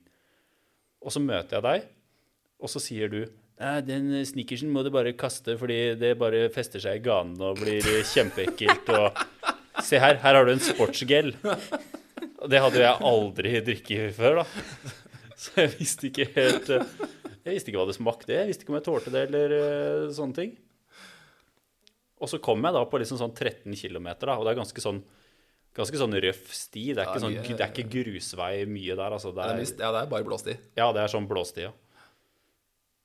[SPEAKER 3] Og så møter jeg deg, og så sier du den Snickersen må du bare kaste, fordi det bare fester seg i ganen og blir kjempeekkelt. Og se her, her har du en sportsgel. Og det hadde jeg aldri drikket før, da. Så jeg visste ikke helt eh, Jeg visste ikke hva det smakte. Jeg visste ikke om jeg tålte det eller eh, sånne ting. Og så kom jeg da på liksom sånn 13 km, da, og det er ganske sånn Ganske sånn røff sti. Det er ikke, sånn, det er ikke grusvei mye der. Altså. Det
[SPEAKER 1] er ja, det er bare blåsti.
[SPEAKER 3] ja, det er sånn blåsti, ja.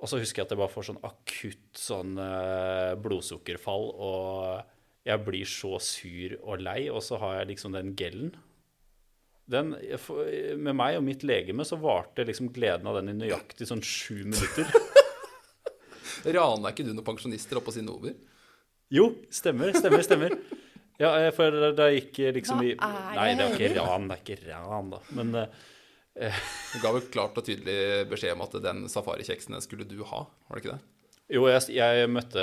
[SPEAKER 3] Og så husker jeg at jeg bare får sånn akutt sånn eh, blodsukkerfall, og jeg blir så sur og lei, og så har jeg liksom den gellen. Den, for- med meg og mitt legeme så varte liksom gleden av den i nøyaktig sånn sju minutter.
[SPEAKER 1] Rana ikke du noen pensjonister oppå sine over?
[SPEAKER 3] Jo, stemmer, stemmer, stemmer. Ja, eh, for da gikk jeg liksom i Nei, det er ikke ran, det er ikke ran, da. Men uh,
[SPEAKER 1] Du ga vel klart og tydelig beskjed om at den safarikjeksen skulle du ha, var det ikke det?
[SPEAKER 3] Jo, jeg, jeg møtte,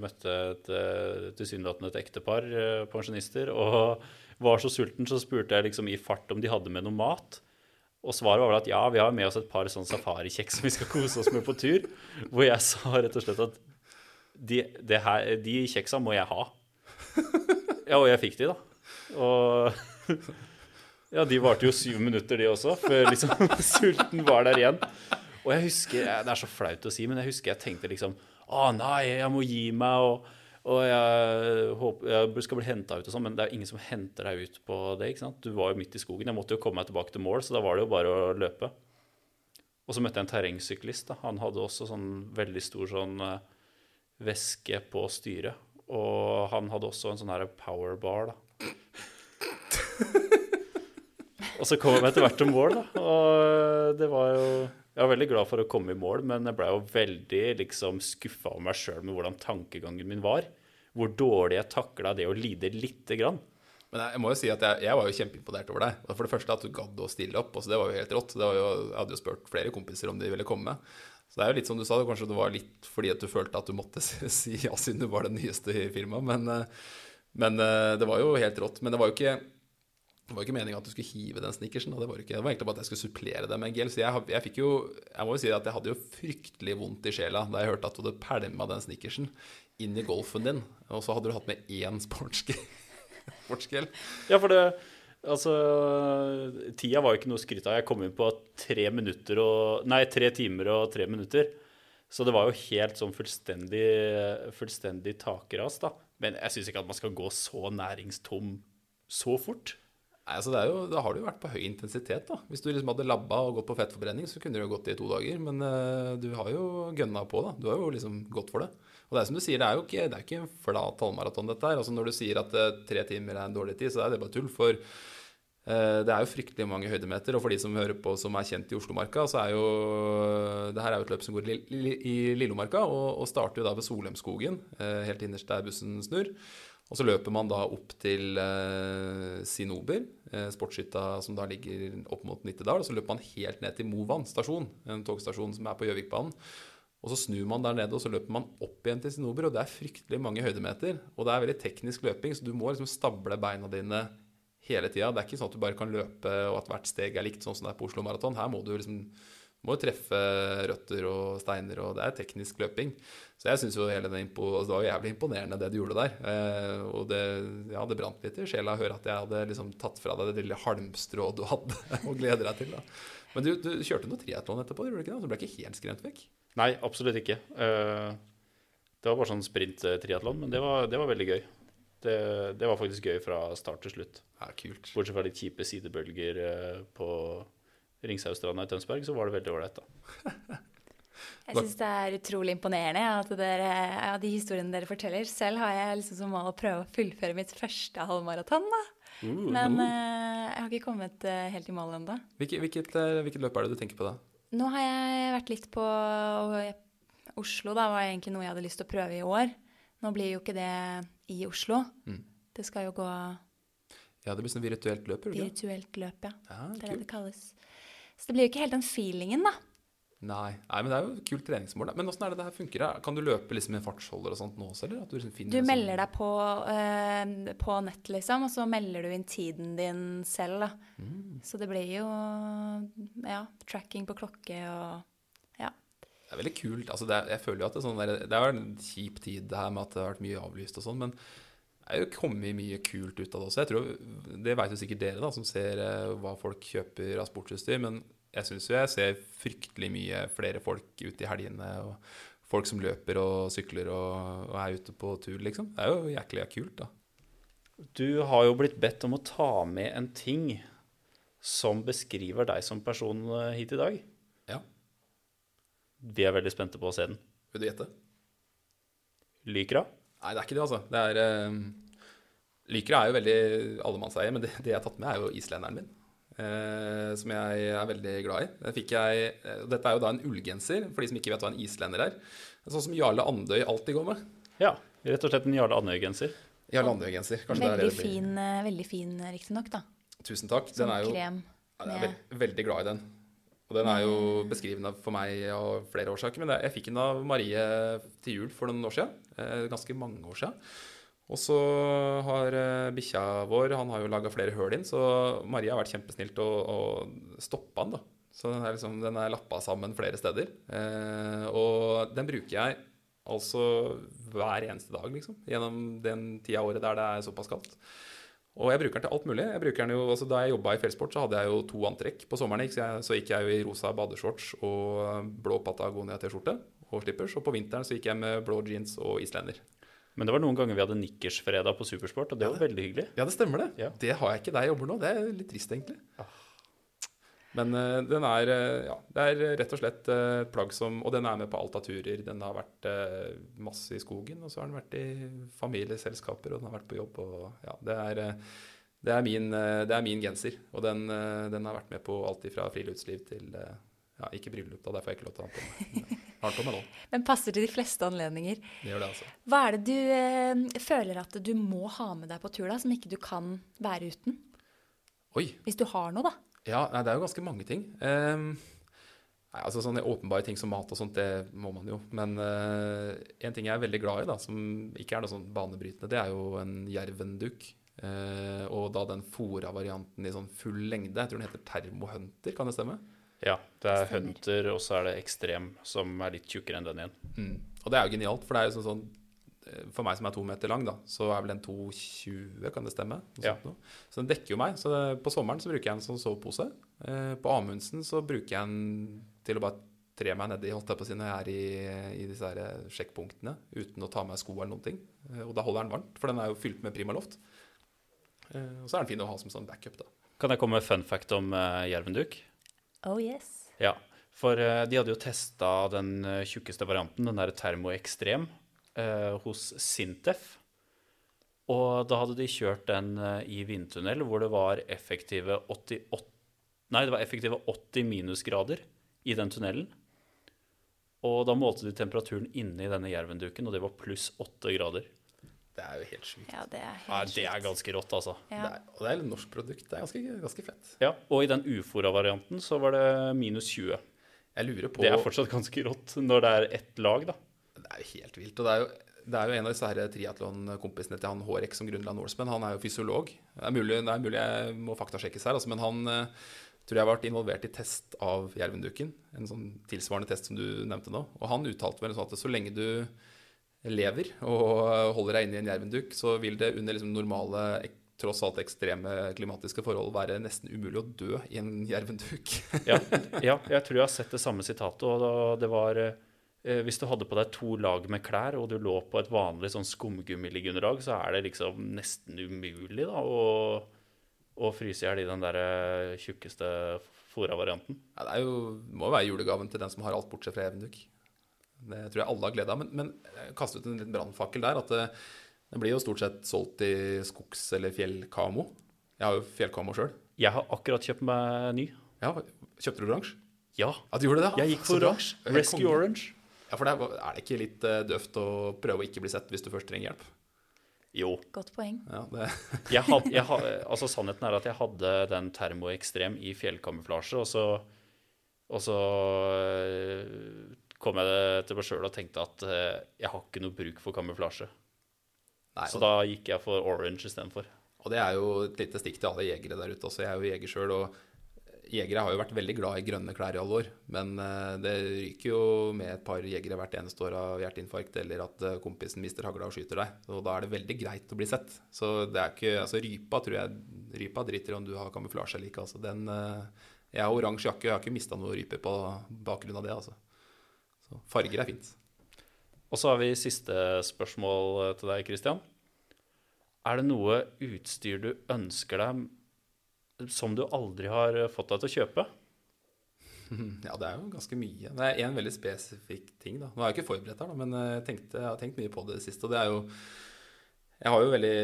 [SPEAKER 3] møtte et eh, tilsynelatende et ektepar, eh, pensjonister, og var så sulten, så spurte jeg liksom i fart om de hadde med noe mat. Og svaret var vel at ja, vi har med oss et par sånn safarikjeks som vi skal kose oss med på tur. Hvor jeg sa rett og slett at de, her, de kjeksa må jeg ha. Ja, og jeg fikk de, da. Og ja, de varte jo syv minutter, de også, før liksom sulten var der igjen. Og jeg husker, Det er så flaut å si, men jeg husker jeg tenkte liksom Å nei, jeg må gi meg, og, og jeg håper jeg skal bli henta ut og sånn. Men det er ingen som henter deg ut på det. ikke sant? Du var jo midt i skogen. Jeg måtte jo komme meg tilbake til mål, så da var det jo bare å løpe. Og så møtte jeg en terrengsyklist. da. Han hadde også sånn veldig stor sånn eh, væske på styret. Og han hadde også en sånn her powerbar, da. og så kom jeg etter hvert til mål, da. Og det var jo Jeg var veldig glad for å komme i mål, men jeg blei jo veldig liksom skuffa over meg sjøl med hvordan tankegangen min var. Hvor dårlig jeg takla det å lide lite grann.
[SPEAKER 1] Men jeg, må jo si at jeg, jeg var jo kjempeimponert over deg. For det første at du gadd å stille opp. Altså det var jo helt rått. Jo, jeg hadde jo spurt flere kompiser om de ville komme. Så det er jo litt som du sa, det, kanskje det var litt fordi at du følte at du måtte si ja siden du var den nyeste i firmaet. Men, eh, men eh, det var jo helt rått. Men det var jo ikke det var ikke meningen at du skulle hive den snickersen. Det var, det var egentlig bare at jeg skulle supplere det med en gel. Så jeg, jeg fikk jo Jeg må jo si at jeg hadde jo fryktelig vondt i sjela da jeg hørte at du hadde pælma den snickersen inn i golfen din, og så hadde du hatt med én sportsgel.
[SPEAKER 3] Ja, for det Altså, tida var jo ikke noe å skryte av. Jeg kom inn på tre og Nei, tre timer og tre minutter. Så det var jo helt sånn fullstendig, fullstendig takras, da. Men jeg syns ikke at man skal gå så næringstom så fort.
[SPEAKER 1] Nei, altså det jo, Da har du jo vært på høy intensitet. da. Hvis du liksom hadde labba og gått på fettforbrenning, så kunne du jo gått i to dager. Men uh, du har jo gønna på, da. Du har jo liksom gått for det. Og det er som du sier, det er jo ikke, det er ikke en flat halvmaraton, dette her. Altså Når du sier at uh, tre timer er en dårlig tid, så er det bare tull. For uh, det er jo fryktelig mange høydemeter. Og for de som hører på som er kjent i Oslomarka, så er jo det her er jo et løp som går i, Li- i Lillomarka, og, og starter jo da ved Solheimskogen, helt innerst der bussen snur. Og så løper man da opp til eh, Sinober, eh, sportshytta som da ligger opp mot Nittedal. Og så løper man helt ned til Movan stasjon, en togstasjon som er på Gjøvikbanen. Og så snur man der nede, og så løper man opp igjen til Sinober. Og det er fryktelig mange høydemeter. Og det er veldig teknisk løping, så du må liksom stable beina dine hele tida. Det er ikke sånn at du bare kan løpe, og at hvert steg er likt, sånn som det er på Oslo Maraton. Her må du liksom må jo treffe røtter og steiner, og det er teknisk løping. Så jeg syns jo hele den impo, altså det var jo jævlig imponerende det du gjorde der. Eh, og det, ja, det brant litt i sjela å høre at jeg hadde liksom tatt fra deg det lille halmstrået du hadde å glede deg til. da. Men du, du kjørte noe triatlon etterpå, gjorde du ikke det? Så du ble ikke helt skremt vekk?
[SPEAKER 3] Nei, absolutt ikke. Eh, Det var bare sånn sprint-triatlon, men det var, det var veldig gøy. Det, det var faktisk gøy fra start til slutt.
[SPEAKER 1] Ja, kult.
[SPEAKER 3] Bortsett fra litt kjipe sidebølger eh, på Ringshaugstranda i Tønsberg, så var det veldig ålreit, da.
[SPEAKER 2] Jeg syns det er utrolig imponerende at dere, ja, de historiene dere forteller. Selv har jeg liksom som mål å prøve å fullføre mitt første halvmaraton. da.
[SPEAKER 3] Uh,
[SPEAKER 2] Men uh, jeg har ikke kommet uh, helt i mål ennå.
[SPEAKER 1] Hvilket, hvilket, eh, hvilket løp er det du tenker på da?
[SPEAKER 2] Nå har jeg vært litt på Oslo, da var egentlig noe jeg hadde lyst til å prøve i år. Nå blir jo ikke det i Oslo.
[SPEAKER 1] Mm.
[SPEAKER 2] Det skal jo gå
[SPEAKER 1] Ja, det blir sånn virtuelt løp,
[SPEAKER 2] virtuelt løp, ja.
[SPEAKER 1] Ja,
[SPEAKER 2] Det er det det kalles. Så det blir jo ikke helt den feelingen, da.
[SPEAKER 1] Nei. Nei, men det er jo et kult treningsmål. Men åssen er det det her funker? Kan du løpe liksom med fartsholder og sånt nå også, eller? Du liksom finner
[SPEAKER 2] Du
[SPEAKER 1] sånn-
[SPEAKER 2] melder deg på, eh, på nett, liksom, og så melder du inn tiden din selv, da.
[SPEAKER 1] Mm.
[SPEAKER 2] Så det blir jo ja, tracking på klokke og ja.
[SPEAKER 1] Det er veldig kult. Altså, det jeg føler jo at det er sånn der, Det har vært en kjip tid det her med at det har vært mye avlyst og sånn, men det er jo kommet mye kult ut av det også. Jeg tror, Det vet jo sikkert dere, da, som ser eh, hva folk kjøper av sportsutstyr. Men jeg syns jo jeg ser fryktelig mye flere folk ute i helgene. og Folk som løper og sykler og, og er ute på tur, liksom. Det er jo jæklig kult, da.
[SPEAKER 3] Du har jo blitt bedt om å ta med en ting som beskriver deg som person eh, hit i dag.
[SPEAKER 1] Ja.
[SPEAKER 3] Vi er veldig spente på å se den.
[SPEAKER 1] Vil du gjette?
[SPEAKER 3] Lykra?
[SPEAKER 1] Nei, det er ikke det, altså. Det er eh, Lykra er jo veldig allemannseie, men det, det jeg har tatt med, er jo islenderen min. Eh, som jeg er veldig glad i. Den fikk jeg, eh, dette er jo da en ullgenser, for de som ikke vet hva en islender er. Sånn som Jarle Andøy alltid går med.
[SPEAKER 3] Ja, rett og slett en Jarle Andøy-genser.
[SPEAKER 1] Jarle Andøy-genser. Kanskje det er det
[SPEAKER 2] Veldig
[SPEAKER 1] det blir.
[SPEAKER 2] fin, eh, veldig fin riktignok, da.
[SPEAKER 1] Tusen takk. Den er jo
[SPEAKER 2] krem
[SPEAKER 1] Med... jeg er veldig glad i den. Og den er jo beskrivende for meg av flere årsaker. Men jeg fikk den av Marie til jul for noen år siden. Eh, ganske mange år siden. Og så har eh, bikkja vår Han har jo laga flere høl inn, så Marie har vært kjempesnilt å, å stoppe den. da. Så den er, liksom, den er lappa sammen flere steder. Eh, og den bruker jeg altså hver eneste dag, liksom. Gjennom den tida av året der det er såpass kaldt. Og jeg bruker den til alt mulig. Jeg den jo, altså Da jeg jobba i fjellsport, så hadde jeg jo to antrekk på sommeren. Så, jeg, så gikk jeg jo i rosa badeshorts og blå Patagonia-T-skjorte og slippers. Og på vinteren så gikk jeg med blå jeans og islender.
[SPEAKER 3] Men det var noen ganger vi hadde nikkersfredag på Supersport, og det var veldig hyggelig.
[SPEAKER 1] Ja, det stemmer det.
[SPEAKER 3] Ja.
[SPEAKER 1] Det har jeg ikke der jeg jobber nå. Det er litt trist, egentlig. Men uh, den er eh, Ja, det er rett og slett et plagg som Og den er med på alt av turer. Den har vært uh, masse i skogen, og så har den vært i familieselskaper, og den har vært på jobb, og ja, det er det er, min, det er min genser, og den, den har vært med på alt fra friluftsliv til ja, Ikke bryllup, da, der får jeg ikke lov til å ha den på meg. Men Har den på meg nå.
[SPEAKER 2] Men passer til de fleste anledninger.
[SPEAKER 1] Det gjør det, altså.
[SPEAKER 2] Hva er det du eh, føler at du må ha med deg på tur, da, som ikke du kan være uten?
[SPEAKER 1] Oi.
[SPEAKER 2] Hvis du har noe, da.
[SPEAKER 1] Ja, nei, det er jo ganske mange ting. Um, nei, altså Sånne åpenbare ting som mat og sånt, det må man jo. Men uh, en ting jeg er veldig glad i, da, som ikke er noe sånn banebrytende, det er jo en jervenduk. Uh, og da den fora varianten i sånn full lengde. Jeg tror den heter termohunter, kan det stemme?
[SPEAKER 3] Ja, det er
[SPEAKER 2] Stemmer.
[SPEAKER 3] Hunter, og så er det Ekstrem, som er litt tjukkere enn den igjen.
[SPEAKER 1] Mm. Og det er jo genialt, for det er jo sånn, sånn For meg som er to meter lang, da, så er vel den 2,20, kan det stemme? Noe
[SPEAKER 3] Ja.
[SPEAKER 1] noe. Så den dekker jo meg. Så på sommeren så bruker jeg den som sovepose. Eh, på Amundsen så bruker jeg den til å bare tre meg nedi holdt jeg på å si, når jeg er i, i disse her eh, sjekkpunktene uten å ta med sko eller noen ting. Eh, Og da holder den varmt, for den er jo fylt med Primaloft. Eh, Og så er den fin å ha som sånn backup, da.
[SPEAKER 3] Kan jeg komme med fun fact om uh, jervenduk?
[SPEAKER 2] Oh yes.
[SPEAKER 3] Ja, for uh, de hadde jo testa den eh, tjukkeste varianten, den der Thermo Extrem, eh, hos Sintef. Og da hadde de kjørt den eh, i vindtunnel hvor det var effektive 88 Nei, det var effektive 80 minusgrader i den tunnelen. Og da målte de temperaturen inne i denne jervenduken, og det var pluss 8 grader.
[SPEAKER 1] Det er jo helt sjukt.
[SPEAKER 2] Ja, det er helt
[SPEAKER 3] Ja, det er ganske rått, altså.
[SPEAKER 2] Ja.
[SPEAKER 1] Det er, og det er et norsk produkt. Det er ganske, ganske fett.
[SPEAKER 3] Ja, Og i den ufora-varianten så var det minus 20.
[SPEAKER 1] Jeg lurer på
[SPEAKER 3] Det er fortsatt ganske rått når det er ett lag, da.
[SPEAKER 1] Det er jo helt vilt. Og det er jo, det er jo en av disse triatlonkompisene til han Hårek som grunnla Norseman. Han er jo fysiolog. Det er mulig, det er mulig jeg må faktasjekkes her, altså, men han eh, tror jeg har vært involvert i test av jervenduken. En sånn tilsvarende test som du nevnte nå. Og han uttalte vel sånn at så lenge du lever og holder deg inne i en jervenduk, så vil det under liksom normale, tross alt ekstreme klimatiske forhold være nesten umulig å dø i en jervenduk.
[SPEAKER 3] Ja, ja, jeg tror jeg har sett det samme sitatet. Og det var eh, Hvis du hadde på deg to lag med klær, og du lå på et vanlig sånn skumgummiliggeunderlag, så er det liksom nesten umulig da, å, å fryse i hjel i den der eh, tjukkeste fora-varianten.
[SPEAKER 1] Ja, det jo, må jo være julegaven til den som har alt bortsett fra Evenduk. Det tror jeg alle har glede av. Men, men jeg kaster ut en liten brannfakkel der. at det, det blir jo stort sett solgt i skogs- eller fjellkamo. Jeg har jo fjellkamo sjøl.
[SPEAKER 3] Jeg har akkurat kjøpt meg ny.
[SPEAKER 1] Ja, kjøpte du oransje?
[SPEAKER 3] Ja,
[SPEAKER 1] Ja, du det?
[SPEAKER 3] jeg gikk for oransje.
[SPEAKER 1] Eh,
[SPEAKER 3] Rescue. Orange.
[SPEAKER 1] Ja, for det er, er det ikke litt eh, døvt å prøve å ikke bli sett hvis du først trenger hjelp?
[SPEAKER 3] Jo.
[SPEAKER 2] Godt poeng.
[SPEAKER 1] Ja, det,
[SPEAKER 3] Jeg had, jeg had, altså Sannheten er at jeg hadde den termoekstrem i fjellkamuflasje, og så, og så eh, kom jeg til meg sjøl og tenkte at eh, jeg har ikke noe bruk for kamuflasje.
[SPEAKER 1] nei,
[SPEAKER 3] Så da gikk jeg for orange istedenfor.
[SPEAKER 1] og det er jo et lite stikk til alle jegere der ute også. Jeg er jo jeger sjøl, og jegere har jo vært veldig glad i grønne klær i alle år. Men eh, det ryker jo med et par jegere hvert eneste år av hjerteinfarkt, eller at eh, kompisen mister hagla og skyter deg. Og da er det veldig greit å bli sett. Så det er ikke Altså rypa tror jeg Rypa driter i om du har kamuflasje eller ikke. Altså den eh, Jeg har oransje jakke, jeg har ikke mista noe rype på bakgrunn av det, altså. Så farger er fint.
[SPEAKER 3] Og så har vi siste spørsmål til deg, Christian. Er det noe utstyr du ønsker deg som du aldri har fått deg til å kjøpe?
[SPEAKER 1] Ja, det er jo ganske mye. Det er én veldig spesifikk ting. da. Nå er jeg ikke forberedt her, da, men jeg, tenkte, jeg har tenkt mye på det siste. Og det er jo Jeg har jo veldig,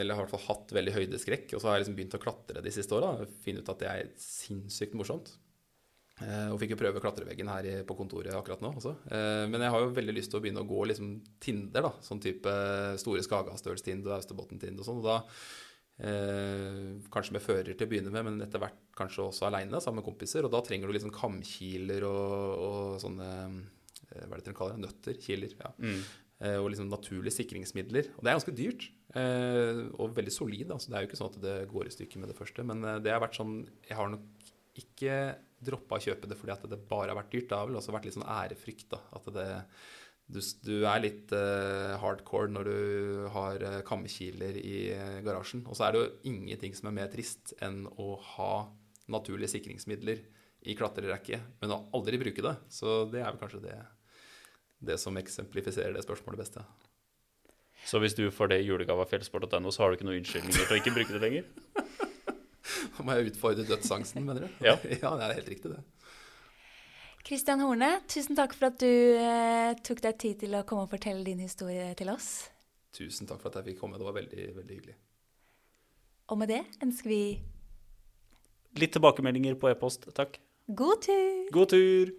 [SPEAKER 1] eller i hvert fall hatt veldig høydeskrekk, og så har jeg liksom begynt å klatre de siste åra. Finne ut at det er sinnssykt morsomt. Eh, og fikk jo prøve klatreveggen her på kontoret akkurat nå også. Eh, men jeg har jo veldig lyst til å begynne å gå liksom Tinder, da. Sånn type Store Skagastølstind og Austerbotn-tind og sånn. Og da Eh, kanskje med fører til å begynne med, men etter hvert kanskje også aleine, sammen med kompiser. Og da trenger du liksom kamkiler og, og sånne eh, Hva er det dere kaller det? Nøtter? Kiler. ja. Eh, og liksom naturlige sikringsmidler. Og det er ganske dyrt. Eh, og veldig solid. Altså. Det er jo ikke sånn at det går i stykker med det første. Men eh, det har vært sånn Jeg har nok ikke droppa å kjøpe det fordi at det bare har vært dyrt. Det har vel også vært litt sånn ærefrykt. da, at det du, du er litt uh, hardcore når du har uh, kammekiler i uh, garasjen. Og så er det jo ingenting som er mer trist enn å ha naturlige sikringsmidler i klatrerekke, men å aldri bruke det. Så det er vel kanskje det, det som eksemplifiserer det spørsmålet best. Ja.
[SPEAKER 3] Så hvis du får det i julegave av fjellsport.no, så har du ikke noen unnskyldninger til å ikke bruke det lenger?
[SPEAKER 1] Da må jeg utfordre dødsangsten, mener du?
[SPEAKER 3] Ja.
[SPEAKER 1] ja, det er helt riktig, det.
[SPEAKER 2] Kristian Horne, tusen takk for at du eh, tok deg tid til å komme og fortelle din historie til oss.
[SPEAKER 1] Tusen takk for at jeg fikk komme. Det var veldig, veldig hyggelig.
[SPEAKER 2] Og med det ønsker vi
[SPEAKER 3] Litt tilbakemeldinger på e-post, takk.
[SPEAKER 2] god tur!
[SPEAKER 3] God tur!